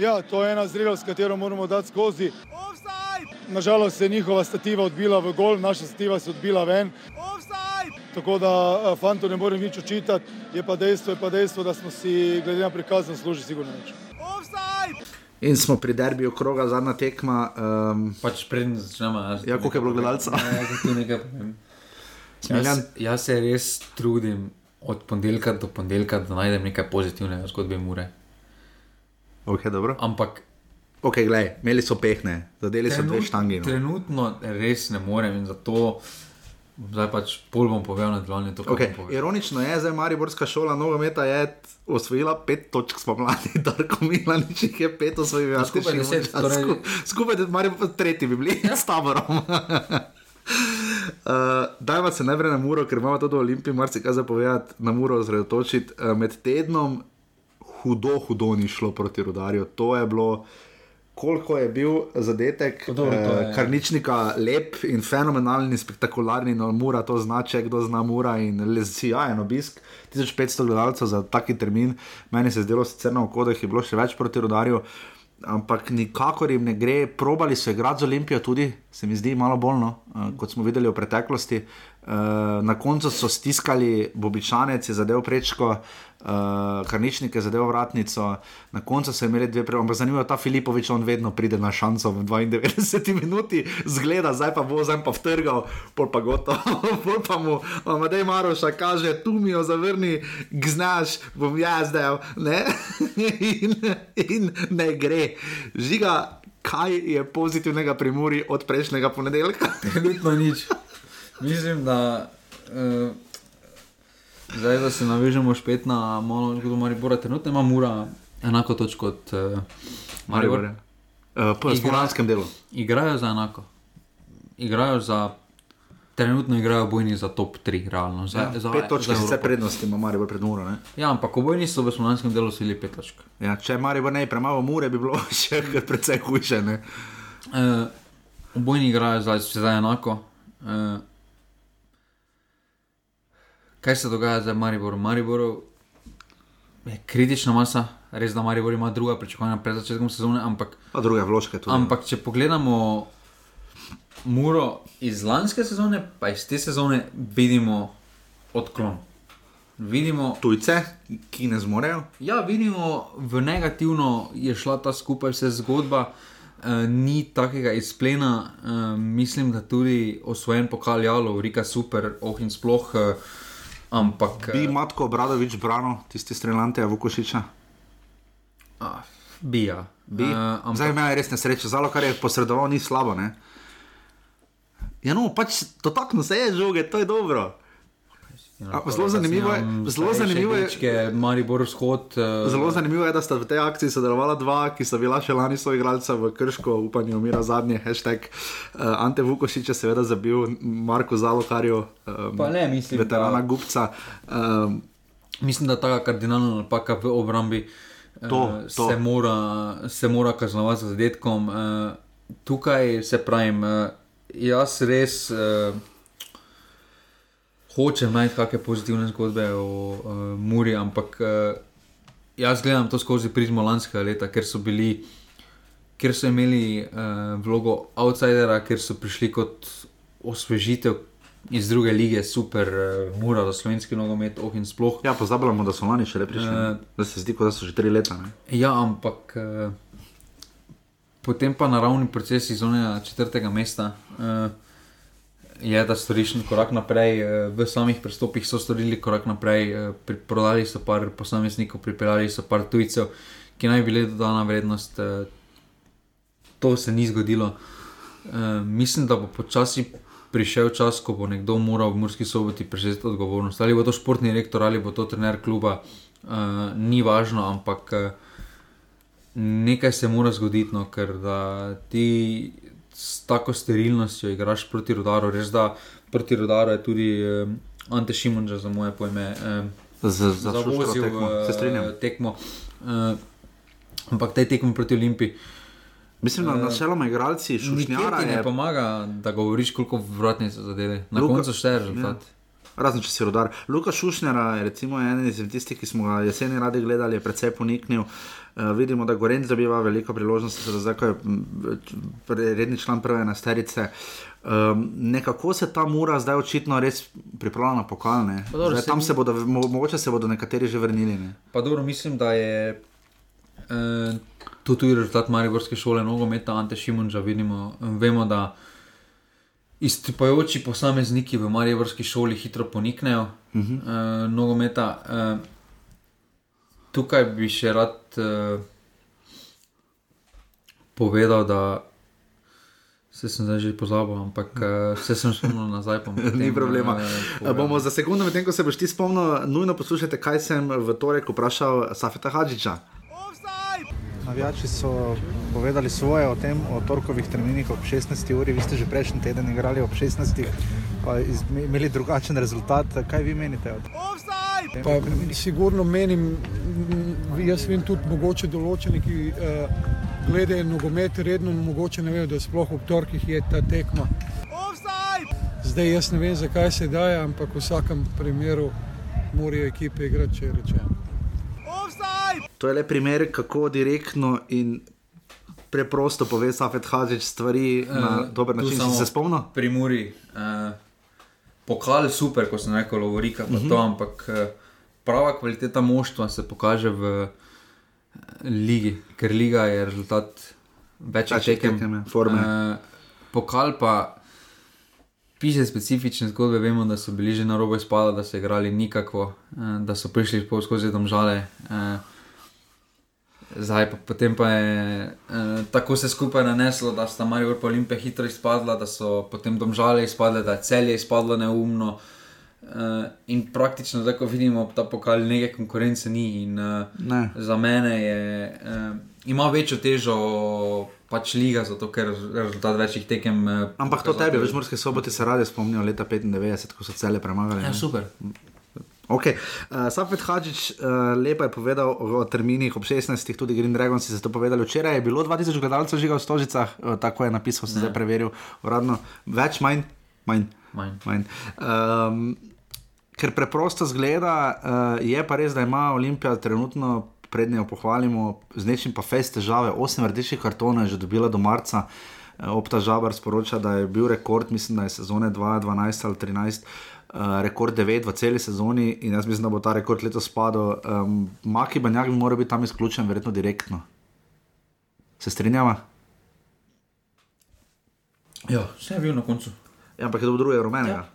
Ja, to je ena zrelost, s katero moramo dati skozi. Nažalost se je njihova stativa odbila v gol, naša stativa se je odbila ven. Tako da eh, fantu ne morem nič očitati, je pa dejstvo, je pa dejstvo, da smo si glede na prikaz zaslužili sigurno več. In smo pri derbiju kroga, zadnja tekma. Um, pač prednji začnemo. Ja, koliko je bilo gledalcev? Ja, jaz tu nekaj povem. Jaz, jaz se res trudim od ponedeljka do ponedeljka, da najdem nekaj pozitivnega zgodbe Mure. Ok, dobro. Ampak. Ok, gledaj, imeli so pehne, zadeli so dve štangi. No. Trenutno res ne morem in zato zdaj pač pol bom povedal nadaljevanje. to, kar Okay. povedal. Ironično je, da je Mariborska šola nogometa je osvojila pet točk spomladi, Darko Milanič jih je pet osvojil. No, jaz skupaj deset, imam čas. torej- Sku- Skupaj je Maribor tretji bi bili s taborom. Uh, Dajmo se najprej na Muro, ker imamo tudi v Olimpiji marsikaj za povedati, na Muro osredotočiti. Uh, med tednom hudo, hudo ni šlo proti rodarju. To je bilo, koliko je bil zadetek, Dobro, to je- uh, karničnika lep in fenomenalen in spektakularni, no Mura to znače, kdo zna Mura in le sijajen obisk. 1500 gledalcev za taki termin, meni se je zdelo sicer na oko, da je bilo še več proti rodarju. Ampak nikakor jim ne gre, probali so igrati z Olimpijo tudi, se mi zdi malo bolno, uh, kot smo videli v preteklosti. Uh, na koncu so stiskali Bobičanec, je zadev prečko, uh, Karničnik je zadev vratnico, na koncu so imeli dve ampak zanimivo, ta Filipovič, on vedno pride na šanco v 92 minuti, zgleda, zdaj pa bo, zdaj pa vtrgal, pol pa gotovo, pol pa mu, Amadej Maroša kaže, tu mi jo zavrni, gznaš, bom jaz del, ne? in, in ne gre. Žiga, kaj je pozitivnega pri Muri od prejšnjega ponedeljka? Trenutno nič. Mislim, da uh, zdaj, da se navežemo spet na malo zgodbo Maribora, trenutno ima Mura enako točko kot uh, Maribor. Maribor. Uh, po spomladanskem delu. Igrajo za enako. Igrajo za. Trenutno igrajo bojni za top 3, realno. Za, Ja, za, pet točk, za vse prednosti ima Maribor pred Muro. Ne? Ja, ampak obojni so v slovenskem delu sili pet točk. Ja, če Maribor ne bi premalo Mure, bi bilo še precej hujše. Ne? Uh, obojni igrajo zdaj, zdaj enako. Uh, kaj se dogaja zdaj v Mariboru? Mariboru je kritična masa, res da Maribor ima druga pričakovanja pred začetkom sezone, ampak, Pa druge vložke tudi. ampak če pogledamo Muro iz lanske sezone, pa iz te sezone vidimo odklon. Vidimo, Tujce, ki ne zmorejo. Ja, vidimo, v negativno je šla ta skupaj vse zgodba, uh, ni takega izplena. Uh, mislim, da tudi osvojen pokal Jalo, Rika super, oh in sploh. Uh, ampak Bi Matko Obradovič branil tisti streljante Vukošiča? uh, bi ja. Bi. Uh, ampak, Zdaj ima res nesrečo, zalo kar je posredoval, ni slabo. Ne? Ja, no, pač dotaknil se je žoge, to je dobro. A, zelo zanimivo je, zelo zanimivo je, vzhod. Uh, Zelo zanimivo je, da sta v tej akciji sodelovala dva, ki sta bila še lani so igralca v Krško, upanje umira zadnje, hashtag uh, Ante Vukošič je seveda zabil Marko Zalokarju, um, Pa ne, mislim, veterana da- Gupca. Um, Mislim, da ta kardinalna napaka v obrambi eh, To, to. Se, mora, se mora kaznovati z zadetkom. Eh, tukaj se pravim, eh, jaz res eh, hočem najti kakšne pozitivne zgodbe o uh, Muri, ampak uh, jaz gledam to skozi prizmo lanskega leta, ker so bili. Ker so imeli uh, vlogo outsidera, ker so prišli kot osvežitev iz druge lige, super, uh, mura za slovenski nogomet, oh in sploh. ja, pozabljamo, da so lani še le prišli. Uh, da se zdi, kot da so že tri leta. Ne? Ja, ampak uh, potem pa naravni proces iz onega četrtega mesta uh, je, da storiš korak naprej. Uh, v samih prestopih so storili korak naprej, pri, prodali so par posameznikov, pripeljali so par tujcev, ki naj bi bili dodana vrednost. Uh, to se ni zgodilo. Mislim, da bo počasi prišel čas, ko bo nekdo moral v Murski soboti prevzeti odgovornost. Ali bo to športni direktor ali bo to trener kluba, ni važno, ampak nekaj se mora zgoditi, no, ker da ti s tako sterilnostjo igraš proti rodaru. Res da proti rodaru je tudi uh, Ante Šimunča za moje pojme. Uh, Z- za šuštro tekmo, se strinjam. tekmo. Uh, ampak tej tekmi proti Olimpiji. Mislim, da Eh, načeloma igralci Šušnjara ti ne je pomaga, da govoriš, koliko vratnic so zadeli. Na Luka- koncu šteje rezultat. Ja. Razen če si rodar. Luka Šušnjara je recimo eden izmed tistih, ki smo ga jeseni radi gledali, je precej poniknil. Uh, vidimo, da Gorenc dobiva veliko priložnosti, da zdaj ko je redni član prve nasterice. Um, nekako se ta mura zdaj očitno res pripravlja na pokalne. Pa dobro, Zdaj, tam se bodo, mo, mogoče se bodo nekateri že vrnili. Ne? Pa dobro, mislim, da je eh, tudi rezultat Mariborske šole nogometa, Ante Šimunča. Vidimo, vemo, da izstopajoči posamezniki v Mariborski šoli hitro poniknejo Mhm. eh, nogometa. Eh, tukaj bi še rad povedal, da se sem zdaj že pozabil, ampak eh, se sem spomnil nazaj. bom Ni problema. eh, Uh, povedal. bomo za sekundu, medtem ko se boš ti spomnil, nujno poslušajte, kaj sem v torek vprašal Safeta Hadžiča. Navijači so povedali svoje o tem, o torkovih terminih ob 16. uri. Vi ste že prejšnji teden igrali ob 16. pa iz- imeli drugačen rezultat. Kaj vi menite? o tem? Pa, sigurno menim, jaz vem tudi mogoče določeni, ki uh, gledajo nogomet redno, mogoče ne vejo, da sploh ob torkih je ta tekma. Zdaj jaz ne vem, zakaj se daje, ampak v vsakem primeru morajo ekipe igrati, če je rečeno. To je le primer, kako direktno in preprosto pove Safet Hadžič stvari na Eh, dober način. Si se spomnil? Pri Muri. Uh, pokal super, ko sem rekel, Lovorika, pa Mhm. to, ampak eh, prava kvaliteta moštva se pokaže v eh, ligi, ker liga je rezultat večjih tekem. tekem, ja, forme. Eh, pokal pa piše specifične zgodbe, vemo, da so bili že na robu izpada, da so igrali nikako, da so prišli skozi domžale. Zdaj pa potem pa je eh, tako se skupaj naneslo, da sta Marijo in Olimpija hitro izpadla, da so potem domžale izpadle, da je celje izpadlo neumno. Eh, in praktično, zdaj ko vidimo, ta pokal neke konkurence ni. In, eh, Ne. Za mene je, eh, ima večjo težo pač liga, zato ker rezultat večjih tekem. eh, Ampak to pokazatelj- tebi, veš, morske sobote se radi spomnijo leta 95, ko so cele premagali. Ja, super. Okay. Uh, Safet Hadžič uh, lepo je povedal o, terminih ob 16. tudi Green Dragons si za to povedali. Včeraj je bilo 2000 gledalcev žiga v Stožicah, uh, tako je napisal, sem zdaj preveril uradno. Več, manj, manj. Manj. manj. Um, ker preprosto zgleda, uh, je pa res, da ima Olimpija trenutno, prednje jo pohvalimo, z nečim pa fest težave. Osem rdečih kartonov je že dobila do marca. Eh, Opta Žabar sporoča, da je bil rekord, mislim, da je sezone 2012 ali 2013, uh, rekord 9 v celi sezoni in jaz mislim, da bo ta rekord letos padel. Um, Maki Banjak bi moral biti tam izključen, verjetno direktno. Se strinjava? Ja, vse je bil na koncu. Ja, ampak je to drugega rumenega. Ja.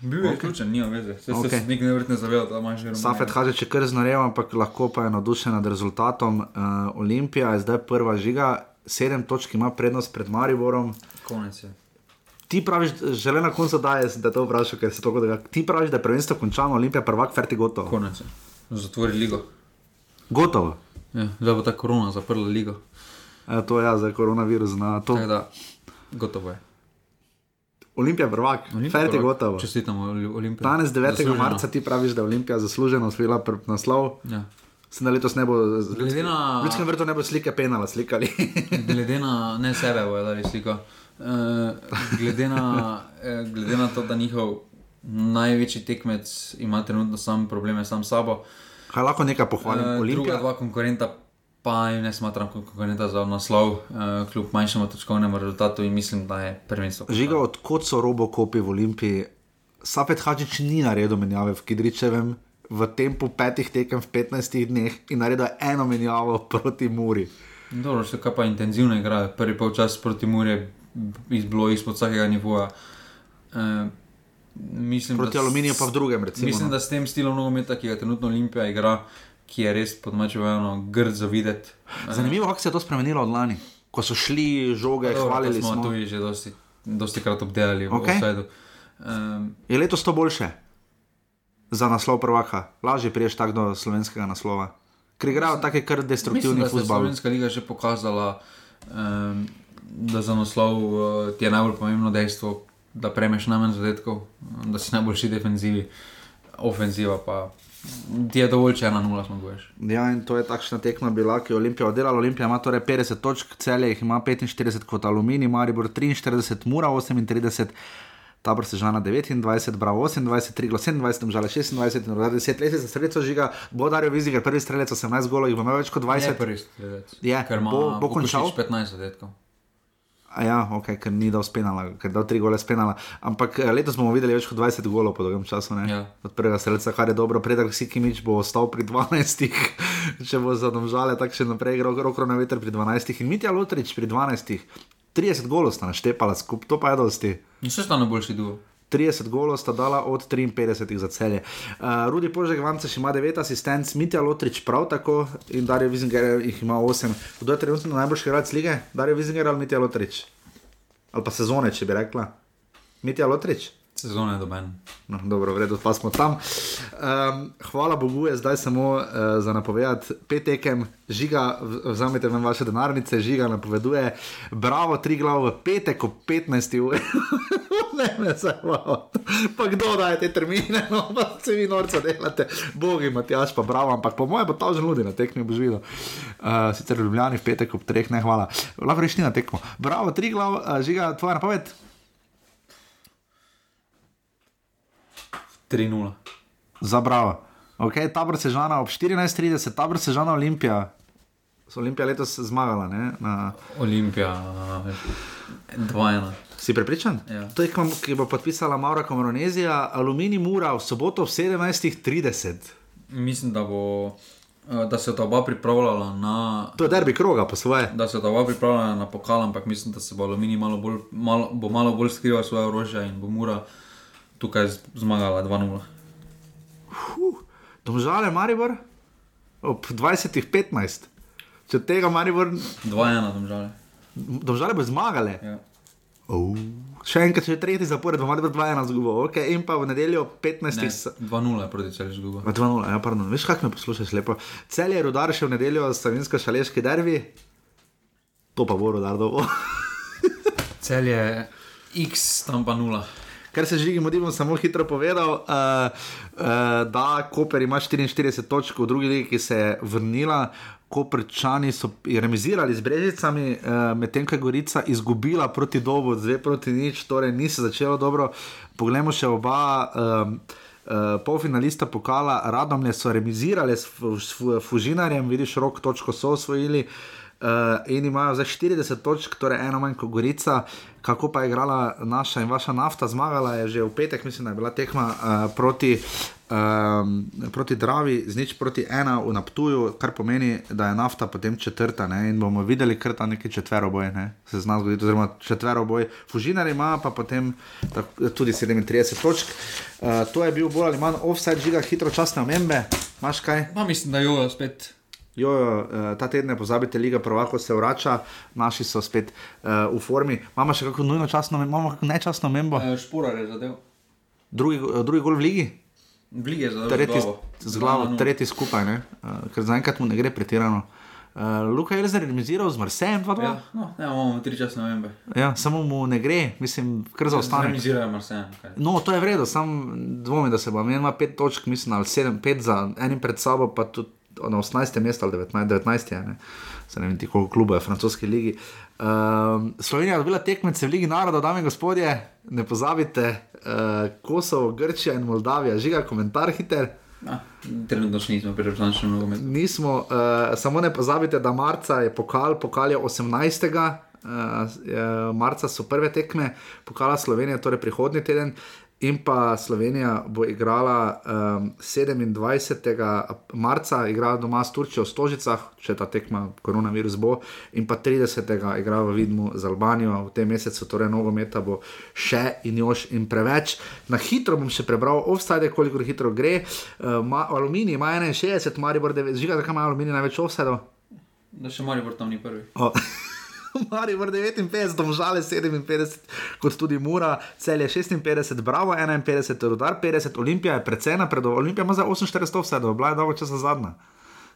Bil je Ok. izključen, nima veze. Se Ok. okay. se nikoli ne vrtne zavedati, da imaš že rumenega. Safet Hadžič je kar znarev, ampak lahko pa je navdušen nad rezultatom. Uh, Olimpija je zdaj prva žiga, sedem točk ima prednost pred Mariborom. Konec je. Ti praviš, žele na koncu daje, da te vprašam, ker se to dogaja. Ti praviš, da je prvenstvo končano, Olimpija prvak, ferti gotovo. Konec je. Zatvori ligo. Gotovo. Ja, zdaj bo ta korona zaprla ligo. E, to je ja, zdaj koronavirus. Na to. Da, gotovo je. Olimpija prvak, ferti gotovo. Čestitamo Oli- Olimpiji. Danes 9. Zasluženo. marca ti praviš, da je Olimpija zasluženo osvojila pr- naslov. Ja. Sem da letos ne bo, Glede na- v ljudskem vrtu ne bo slike penala slikali. Glede na ne sebe, bojo dali sliko. Uh, glede, na, eh, glede na to, da njihov največji tekmec ima trenutno sam probleme sam s sabo. Kaj lahko nekaj pohvalim? Eh, Olimpija- druga dva konkurenta pa jim ne smatram kot konkurenta za naslov, uh, kljub manjšemu točkovnemu rezultatu in mislim, da je prvenstvo. Žiga, odkot so robokopi v Olimpiji? Sapet Hadžič ni naredil menjave v Kidričevem v tempu petih tekem v 15 dneh in naredil eno menjavo proti Muri. Dobro, še kaj pa intenzivno igrajo. Prvi polčas proti Muri je bilo izpod vsakega nivoja. Uh, mislim, Proti Aluminiju pa v drugem, recimo, Mislim, no. da s tem stilom nogometa, ki ga trenutno Olimpija igra, ki je res podmačevano grd za videti. Zanimivo, kako se je to spremenilo od lani, ko so šli žoge, Dobro, hvalili to smo. smo. tudi že dosti, dosti krat obdelali v Okej. offsideu. Um, Je letos to boljše za naslov prvaka, lažje priješ tak do slovenskega naslova. Ker igrajo tako kar Mislim, destruktivni da se je futbol. Slovenska liga že pokazala, um, da za naslov uh, ti je najbolj pomembno dejstvo, da premeš najmanj zadetkov, da si najboljši defenzivi, ofenziva pa ti je dovolj, če ena nula zmaguješ. Ja, in to je takšna tekma bila, ki je Olimpija oddelala. Olimpija ima torej 50 točk, celje jih ima 45 kot Aluminij, Maribor 43, Mura 38. Tabor se žana 29, Bravo 28, Triglo 27, žale 26 in rodaj 10 let za sredstvo žiga, bo Dario Viziger, prvi strelec 18 golov, jih bo imel več kot 20. Je prvi strelec. Je, ker ima bo- bo končal? Vukošič 15 zadetkov. Ja, ok, ker ni dal spenala, ker je dal tri gole spenala. Ampak eh, letos bomo videli več kot 20 golov po dolgem času. ne? Ja. Od prvega strelca, kar je dobro, predek Sikimič bo ostal pri 12, če bo zadomžale, tako še naprej, rok, rok na veter pri 12 in Mitja Lotrič pri 12. 30 golov sta naštepala skupaj, to pa je dosti. In še sta najboljši duo. 30 golov sta dala od 53 za celje. Uh, Rudi Požek Vance ima 9 asistenc, Mitja Lotrič prav tako in Dario Vizinger jih ima 8. Kdo je trenutno najboljši igralec lige? Dario Vizinger ali Mitja Lotrič? Ali pa sezone, če bi rekla. Mitja Lotrič? Sezone doben. No, dobro, v redu, pa smo tam. Um, hvala Bogu, je zdaj samo uh, za napovedati pet tekem, žiga, vzamete vam vaše denarnice, žiga napoveduje, bravo, tri glav v petek ob 15. uri. ne, ne, zajvajo. Pa kdo daje te termine, no, pa se vi norca delate, bogi, Matjaš, pa bravo, ampak po mojem bo ta že ludi na tekmi, boš videl. Uh, sicer v Ljubljani v petek ob treh, ne hvala. Lahko rešni na tekmo. Bravo, tri glav, uh, žiga, tvoja napoved. 3-0. Za bravo. Okay, tabor Sežana ob 14:30, tabor Sežana Olimpija. So Olimpija letos zmagala, ne? Na... Olimpija 2-1. Si prepričan? Ja. To je, ki bo podpisala Maura Komoronezija, Aluminij Mura v soboto ob 17:30. Mislim, da bo. eh, Da se ta oba pripravljala na. To je derbi kroga, po svoje. Da se ta oba pripravljala na pokal, ampak mislim, da se bo Aluminij malo bolj, malo, bo malo bolj skrival svoje orožje in bo Mura tukaj zmagala 2-0. Domžale Maribor ob 20:15. Če tega Maribor. 2-1, domžale. Domžale bo zmagale. Ja. Oh. Še enkrat, če je tretji zapored, bo Maribor 2-1 zgubil. Okay, in pa v nedeljo 15. Ne, s- 2-0 je proti celju izguba. A 2-0, ja, pardon. Veš, kako me poslušaš lepo. Cel je rodar še v nedeljo, slovensko šaleški dervi. to pa bo rodardo. Cel je X, tam pa nula. Kar se žigi, bom samo hitro povedal, uh, uh, da Koper ima 44 točk v drugi ligi, ki se je vrnila. Koprčani so remisirali z Brežicami, uh, medtem ko je Gorica izgubila proti dobu, zdaj proti nič, torej ni se začelo dobro. Poglejmo še oba. Uh, Uh, polfinalista pokala, radom je so remisirali s, s, s Fužinarjem, vidiš, rok točko so osvojili. Uh, uh, in imajo za 40 točk, torej eno manj kot Gorica. Kako pa je igrala naša in vaša nafta, zmagala je že v petek, mislim, da je bila tekma uh, proti, um, proti Dravi, z nič proti ena v Naptuju, kar pomeni, da je nafta potem četrta. Ne? In bomo videli, ker ta neki četveroboj ne? se zna zgoditi, oziroma četveroboj. Fužinar ima pa potem tak, tudi 37 točk. Uh, to je bil bolj ali manj offside, žiga hitro časne omembe. Máš kaj? Ma, mislim, da jo spet. Jo, jo, eh, ta teden ne pozabite, Liga Prvako se vrača, naši so spet uh, v formi. Imamo še kako nujno časno, imamo kako nečasno membo. E, Špora je zadev. Drugi, drugi gol v Ligi? V Ligi je zadev. Tretji, z glavo, tretji skupaj, ne? Uh, ker zaenkrat mu ne gre pretirano. Uh, Luka je zdaj reorganiziral z Marsejem, pa ja, no, ja, imamo tri časne membe. Ja, samo mu ne gre, mislim, kar za ostane. Reorganizirajo Marsejem. Okay. No, to je vredno, sam dvomim, da se bo imel pet točk, mislim, ali sedem, pet za enim pred sabo, pa tudi na 18. mestu ali 19. 19 je, ne, se ne vem, koliko klubov je v francoski ligi. Um, Slovenija je bila tekmica v Ligi naroda, dame in gospodje, ne pozabite, uh, Kosovo, Grčija in Moldavija, žiga komentar hiter. Ja, trenutno še nismo pri računalniškem nogometu. Nismo, uh, samo ne pozabite, da marca je pokal, pokal je 18. Uh, marca so prve tekme, pokala Slovenija, torej prihodnji teden. In pa Slovenija bo igrala um, 27. marca, igrala doma s Turčijo v Stožicah, če ta tekma koronavirus bo, in pa 30. igrala v Vidmu z Albanijo, v tem mesecu, torej nogometa bo še in još in preveč. Na hitro bom še prebral, offside, koliko hitro gre. Uh, aluminij ima 61, Maribor 9, žiga, zakaj ima aluminij največ offside? Da še Maribor tam ni prvi. Oh. Mari vrne 59, domžale 57, kot tudi Mura, cel je 56, Bravo 51, Rudar 50, Olimpija je precej napredovala, Olimpija ima za 48 vse, je bila dolgo časa zadnja.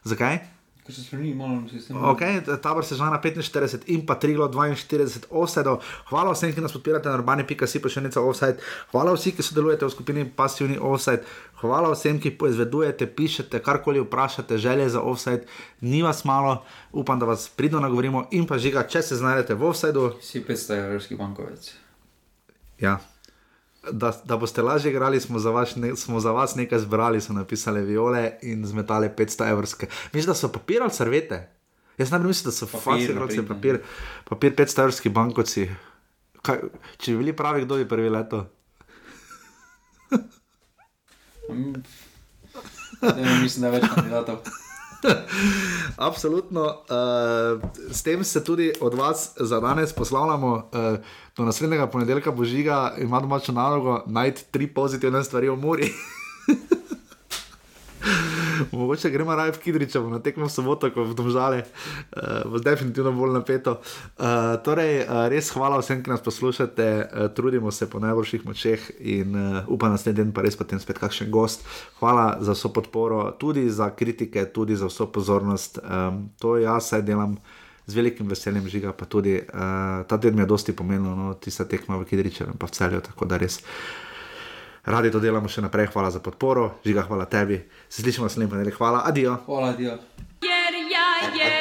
Zakaj? Ker se spremeni malo sistem. Okay, tabor se žana 45 in pa 342 offsetov. Hvala vsem, ki nas podpirate na urbani.si nekaj offset. Hvala vsem, ki sodelujete v skupini Passivni offset. Hvala vsem, ki poizvedujete, pišete, karkoli vprašate, želje za offset. Ni vas malo, upam, da vas pridno nagovorimo in pa žiga, če se znajdete v offsetu. Si 500 evropski bankovec. Ja da, da boste lažje igrali, smo za, vaš, ne, smo za vas nekaj zbrali, so napisali viole in zmetali 500 evrske. Mislim, da so papirali servete. Jaz ne mislim, da so fakti, papir, papir 500 evrski bankovci. Kaj, če bi bili pravi, kdo bi prvi leto? mislim, da je več kandidatov. Absolutno. Uh, s tem se tudi od vas za danes poslavljamo. Uh, do naslednjega ponedeljka božiga ima domačo nalogo najti tri pozitivne stvari o Muri. Mogoče gremo raje v Kidriča, na tekmo soboto, ko v domžale, uh, bo definitivno bolj napeto. Uh, torej, uh, res hvala vsem, ki nas poslušate, uh, trudimo se po najboljših močeh in uh, upam, da naslednji dan pa res potem spet kakšen gost. Hvala za vso podporo, tudi za kritike, tudi za vso pozornost. Um, to jaz saj delam. Z velikim veseljem žiga, pa tudi uh, ta teden mi je dosti pomenilo, no, tista tekma v Kidriču in pa v celju, tako da res uh, radi to delamo še naprej. Hvala za podporo, žiga, hvala tebi. Se slišimo naslednji ponedeljek. Hvala, adijo. Hvala, adijo. Jer ja, jer